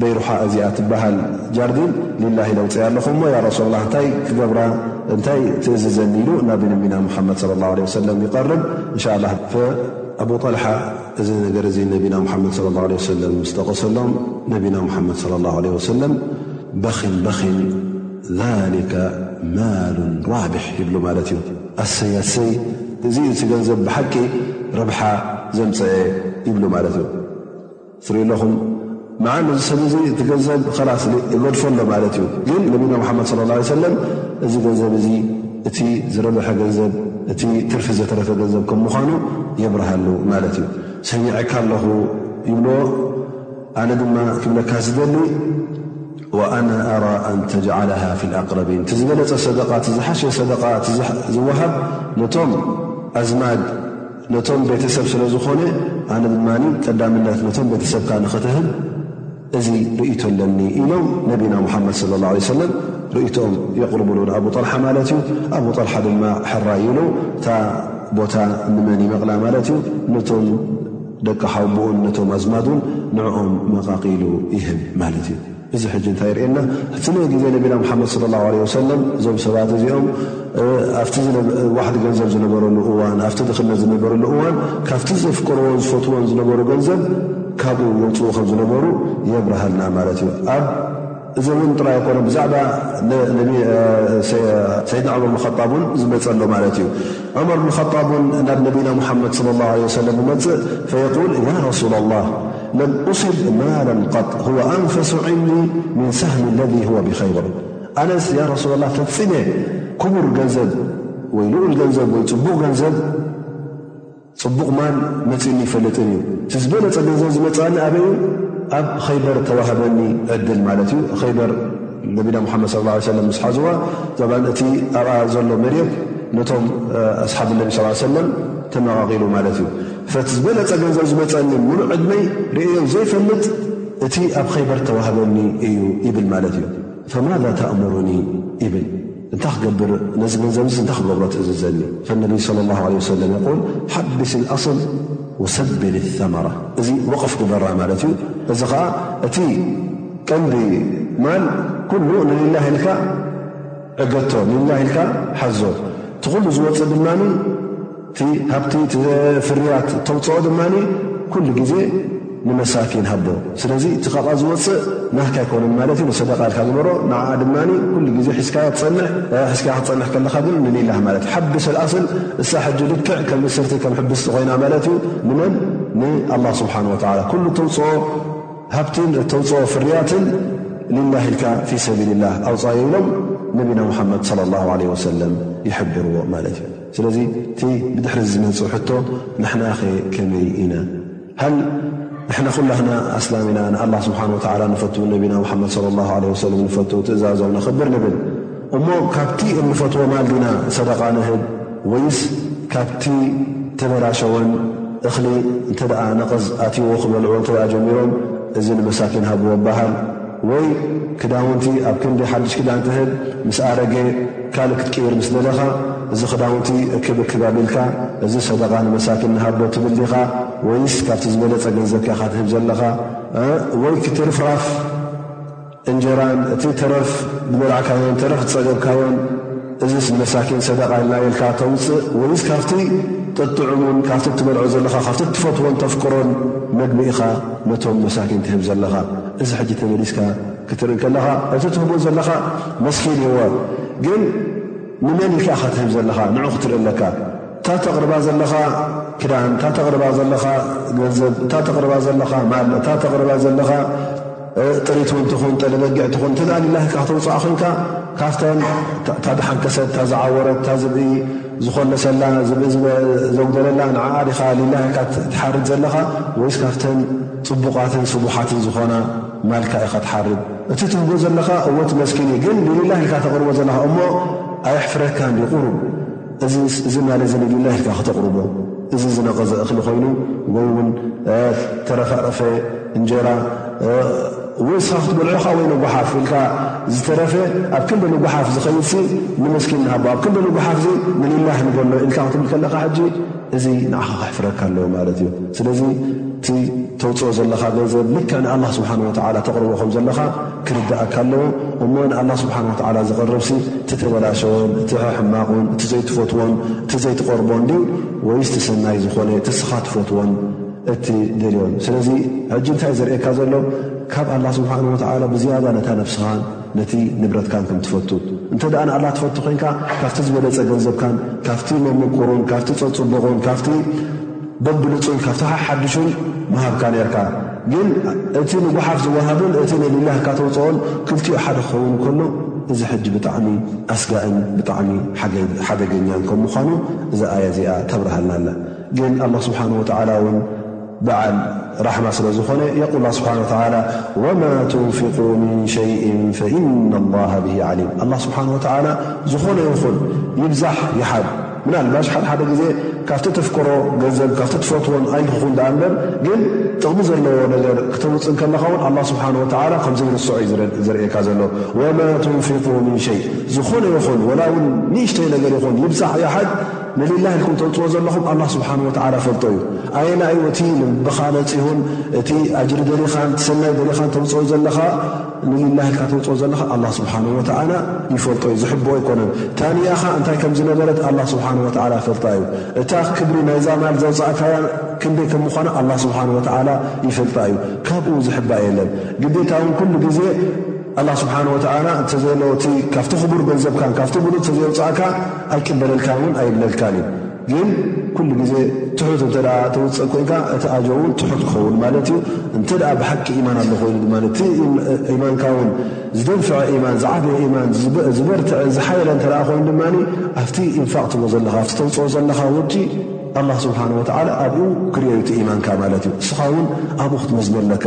በይሩሓ እዚኣ ትበሃል ጃርዲን ሊላሂ ለውፀያ ኣለኹ እሞ ያ ረሱላላህ እንታይ ክገብራ እንታይ ትእዝዘኒ ኢሉ ናብ ነቢና ሙሓመድ ሰለ ላሁ ለ ወሰለም ይቐርብ እንሻ ላ ኣቡ ጠልሓ እዚ ነገር እዚ ነቢና ሙሓመድ ለ ላሁ ለ ወሰለም ምስ ጠቐሰሎም ነቢና ሙሓመድ ለ ላሁ ለ ወሰለም በኺን በኺን ዛሊከ ማሉን ራብሕ ይብሉ ማለት እዩ ኣሰይ ኣሰይ እዚ እቲ ገንዘብ ብሓቂ ረብሓ ዘምፀአ ይብሉ ማለት እዩ ትሪኡለኹም መዓም እዚ ሰብ እዚ እቲ ገንዘብ ኸላስ እገድፎ ኣሎ ማለት እዩ ግን ነቢና ሙሓመድ ስለ ላ ሰለም እዚ ገንዘብ እዚ እቲ ዝረብሐ ገንዘብ እቲ ትርፊ ዘተረፈ ገንዘብ ከም ምዃኑ የብርሃሉ ማለት እዩ ሰሚዐካ ኣለኹ ይብልዎ ኣነ ድማ ክብለካ ዝደሊ ኣነ ኣራ ኣን ተጅዓላሃ ፊ ኣቅረቢን እቲ ዝበለፀ ሰደቃ እቲ ዝሓሸ ሰደቃ ዝወሃብ ነቶም ኣዝማድ ነቶም ቤተሰብ ስለ ዝኾነ ኣነ ድማ ቀዳምነት ነቶም ቤተሰብካ ንኽትህብ እዚ ርእቶ ኣለኒ ኢሎም ነቢና ሙሓመድ ስለ ላ ሰለም ርእቶም የቕርብሉ ንኣቡ ጠልሓ ማለት እዩ ኣቡ ጠልሓ ድማ ሕራይ ኢሉ እታ ቦታ ንመን ይመቕላ ማለት እዩ ነቶም ደቂ ሓውቦኡን ነቶም ኣዝማዱን ንዕኦም መቓቒሉ ይህብ ማለት እዩ እዚ ሕጂ እንታይ የርእየና እትለ ግዜ ነቢና መሓመድ ስለ ላሁ ዓለ ወሰለም እዞም ሰባት እዚኦም ኣብቲ ዋሕዲ ገንዘብ ዝነበረሉ እዋን ኣብቲ ድኽነት ዝነበረሉ እዋን ካብቲ ዘፍቅርዎን ዝፈትዎን ዝነበሩ ገንዘብ ካብኡ የውፅኡ ከም ዝነበሩ የብርሃልና ማለት እዩ ኣብ እዚ እውን ጥራይ ኣይኮነ ብዛዕባ ሰይድና ዑመር ብን ጣብ እውን ዝመፀ ኣሎ ማለት እዩ ዑመር ብን ጣብ እውን ናብ ነቢና ሙሓመድ ለ ላ ወሰለም ይመፅእ ፈየቁል ያ ረሱላ ላህ ለም ኡሲብ ማለን ቐጥ ሁወ ኣንፈሱ ዕንዲ ምን ሳህሚ ለዚ ሁወ ብኸይበር ኣነስ ያ ረሱላ ላህ ፈጺመ ክቡር ገንዘብ ወይ ልኡል ገንዘብ ወይ ጽቡቕ ገንዘብ ጽቡቕ ማል መጺእኒ ይፈልጥን እዩ እቲ ዝበለጸ ገንዘብ ዝመጽእኒ ኣበይ እዩ ኣብ ኸይበር ተዋህበኒ ዕድል ማለት እዩ ኸይበር ነቢና ሙሓመድ ስ ላ ሰለም ምስ ሓዝዋ ዛባን እቲ ኣብኣ ዘሎ መሬት ነቶም ኣስሓብ ነቢ ስ ሰለም ተመቓቒሉ ማለት እዩ ፈት ዝበለጸ ገንዘብ ዝመጸኒ ምሉእ ዕድመይ ርእዮ ዘይፈልጥ እቲ ኣብ ኸይበር ተዋህበኒ እዩ ይብል ማለት እዩ ፈማذ ተእሙሩኒ ይብል እንታይ ክገብር ነዚ ገንዘብ ዚ እንታይ ክገብሮ ትእዝዘኒ ነቢ صለ ه ለ ሰለ የል ሓቢስ ኣስል ወሰቢል ተመራ እዚ ወቕፍ ግበራ ማለት እዩ እዚ ከዓ እቲ ቀንዲ ማል ኩሉ ንሌላ ኢልካ ዕገቶ ንሌላ ኢልካ ሓዞ እቲ ኩሉ ዝወፅእ ድማ እቲ ሃብቲ እቲ ፍርያት እተውፅኦ ድማ ኩሉ ግዜ ንመሳኪን ሃቦ ስለዚ እቲ ካብኣ ዝወፅእ ናህካ ኣይኮነን ማለት እዩ ንሰደቃ ኢልካ ግበሮ ንዓ ድማ ኩሉ ግዜ ሒዝካዮ ትፀንሕ ሒዝካዮ ክትፀንሕ ከለካ ግን ንሊላህ ማለት እዩ ሓዲ ሰልኣስል እሳ ሕጂ ልክዕ ከም እስርቲ ከም ሕብስቲ ኮይና ማለት እዩ ንመን ንኣላህ ስብሓን ወተዓላ ኩሉ እተውፅኦ ሃብትን እተውፅኦ ፍርያትን ሊላህ ኢልካ ፊ ሰቢልላህ ኣውፃዮ ኢሎም ነቢና ሙሓመድ ለ ላ ለ ወሰለም ይሕብርዎ ማለት እዩ ስለዚ እቲ ብድሕሪዚ ዝመጽእ ሕቶ ንሕናኸ ከመይ ኢና ሃል ንሕና ኩላህና ኣስላም ኢና ንኣላ ስብሓን ወተዓላ ንፈቱ ነቢና ሙሓመድ ስለ ላ ለ ወሰለም ንፈቱ ትእዛዞም ነኽብር ንብል እሞ ካብቲ እንፈትዎ ማል ዲና ሰደቓ ንህብ ወይስ ካብቲ ተበላሸወን እኽሊ እንተ ደኣ ነቕዝ ኣትዎ ክበልዑ እንተ ጀሚሮም እዚ ንመሳኪን ሃብዎ በሃል ወይ ክዳውንቲ ኣብ ክንዲ ሓድሽ ክዳን ትህብ ምስ ኣረገ ካልእ ክትቅይር ምስ ደለኻ እዚ ክዳውንቲ እክብ እክብ ኣቢልካ እዚ ሰደቓ ንመሳኪን ንሃቦ ትብል ዲኻ ወይስ ካብቲ ዝበለጸ ገንዘብካ ኢኻ ትህብ ዘለኻ ወይ ክትርፍራፍ እንጀራን እቲ ተረፍ ዝበላዕካዮን ተረፍ ዝጸገብካዮን እዚስ ንመሳኪን ሰደቓ ኢልና ኢልካ ተውጽእ ወይስ ካብቲ ጥጥዑሙን ካብቲ እትበልዖ ዘለኻ ካብቲ እትፈትዎን ተፍቅሮን መግቢ ኢኻ ነቶም መሳኪን ትህብ ዘለኻ እዚ ሕጂ ተመሊስካ ክትርኢ ከለኻ እቲ ትህቦ ዘለኻ መስኪን እወ ግን ንመን ኢልካ ኢኻ ትህብ ዘለኻ ንዑ ክትርኢ ኣለካ እታ ተቕርባ ዘለኻ ክዳን እታ ተቕርባ ዘለኻ ገንዘብ እታ ተቕርባ ዘለኻ ማል እታ ተቕርባ ዘለኻ ጥሪት ውን ትኹን ጠለበጊዕ ትኹን እንተ ሊላህካ ክተውፅኣ ኮንካ ካብተን እታ ድሓንከሰት እታ ዝዓወረት እታ ዝብኢ ዝኾለሰላ ዝብኢ ዘጉደለላ ንዓ ዲኻ ሊላህካ ትሓርድ ዘለኻ ወይስ ካብተን ፅቡቓትን ስቡሓትን ዝኾና ማልካ ኢኻ ትሓርድ እቲ ትህቦ ዘለኻ እዎ ትመስኪን ግን ንሊላህ ኢልካ ተቕርቦ ዘለኻ እሞ ኣየሕፍረካ እንዲ ቁሩብ እዚ ማለ እዚ ንሊላህ ኢልካ ክተቕርቦ እዚ ዝነቐዘ እኽሊ ኮይኑ ወይ እውን ተረፋረፈ እንጀራ ወይ ስኻ ክትበልዑኻ ወይ ንጉሓፍ ኢልካ ዝተረፈ ኣብ ክንዲ ንጉሓፍ ዝኸይድሲ ንመስኪን ንሃቦ ኣብ ክንዲ ንጉሓፍ ዚ ንሊላህ ንበሎ ኢልካ ክትብል ከለኻ ሕጂ እዚ ንዓኻ ከሕፍረካ ኣለዎ ማለት እዩ ስለዚ እቲ ተውፅኦ ዘለኻ ገንዘብ ልክዕ ንኣላ ስብሓን ወላ ተቕርቦ ከም ዘለኻ ክርድኣካ ኣለዎ እሞ ንኣላ ስብሓን ወላ ዝቕርብሲ እቲ ተበላሸወን እቲ ሕሕማቕን እቲ ዘይትፈትዎን እቲ ዘይትቐርቦን ድዩ ወይስ ትሰናይ ዝኾነ ትስኻ ትፈትዎን እቲ ደልዮን ስለዚ ሕጂ እንታይ ዘርእካ ዘሎ ካብ ኣላ ስብሓን ወላ ብዝያዳ ነታ ነፍስኻን ነቲ ንብረትካን ከም ትፈቱ እንተ ደኣ ንኣላ ትፈቱ ኮይንካ ካብቲ ዝበለጸ ገንዘብካን ካብቲ መምቁሩን ካብቲ ጸጽቡቑን ካብቲ በብልጹን ካብቲ ሓሓድሹን ምሃብካ ነርካ ግን እቲ ንጉሓፍ ዝወሃብን እቲ ንሊላህ ካተውፅኦን ክልቲኡ ሓደ ክኸውን ከሎ እዚ ሕጂ ብጣዕሚ ኣስጋእን ብጣዕሚ ሓደገኛን ከም ምዃኑ እዛ ኣያ እዚኣ ተብርሃልና ኣላ ግን ኣላ ስብሓን ወተዓላ እውን በዓል ራሕማ ስለ ዝኾነ የቁል ላ ስብሓን ወተላ ወማ ትንፍቁ ምን ሸይእ ፈኢና ላሃ ብሂ ዓሊም ኣላ ስብሓን ወተላ ዝኾነ ይኹን ይብዛሕ ይሓብ ምናልባሽ ሓደ ሓደ ግዜ ካብቲ ተፍቅሮ ገንዘብ ካብቲ ትፈትዎን ኣይክኹን ዳኣ እንበር ግን ጥቕሚ ዘለዎ ነገር ክተውፅ ከለኻ ውን ኣላ ስብሓን ወተላ ከምዘይርስዖ ዩ ዘርእካ ዘሎ ወማ ትንፍቁ ምን ሸይ ዝኾነ ይኹን ወላ ውን ንእሽተይ ነገር ይኹን ይብዛሕ ይሓድ ንሊላህ ኢልኩም ተውፅዎ ዘለኹም ኣላ ስብሓን ወተዓላ ፈልጦ እዩ ኣየና እዩ እቲ ልብኻ ነፂሁን እቲ ኣጅሪ ደሊኻን እቲ ሰናይ ደሊኻን ተውፅኦ ዘለኻ ንሊላህ ኢልካ ተውፅኦ ዘለኻ ኣላ ስብሓን ወተዓላ ይፈልጦ እዩ ዝሕብኦ ኣይኮነን ታንያኻ እንታይ ከም ዝነበረት ኣላ ስብሓን ወተዓላ ፈልጣ እዩ እታ ክብሪ ናይዛ ማል ዘውፃእካያ ክንደይ ከም ምዃና ኣላ ስብሓን ወተዓላ ይፈልጣ እዩ ካብኡ ዝሕባእ የለን ግዴታ እውን ኩሉ ግዜ ኣላህ ስብሓን ወተዓላ እንተዘየሎ እቲ ካብቲ ክቡር ገንዘብካን ካብቲ ብሉፅ ተዘየውፃእካ ኣይቅበለልካን እውን ኣይብለልካን እዩ ግን ኩሉ ግዜ ትሑት እተ ተውፅእ ኮንካ እቲ ኣጆ እውን ትሑት ክኸውን ማለት እዩ እንተ ብሓቂ ኢማን ኣሎ ኮይኑ ድማ እቲ ኢማንካ ውን ዝደንፍዐ ኢማን ዝዓበየ ኢማን ዝበርትዐን ዝሓየለ እተ ኮይኑ ድማ ኣብቲ ኢንፋቅ ትቦ ዘለካ ኣብቲ ተውፅኦ ዘለካ ወጪ ኣላ ስብሓን ወተላ ኣብኡ ክርዮዩ እቲ ኢማንካ ማለት እዩ እስኻ እውን ኣብኡ ክትመዝገለካ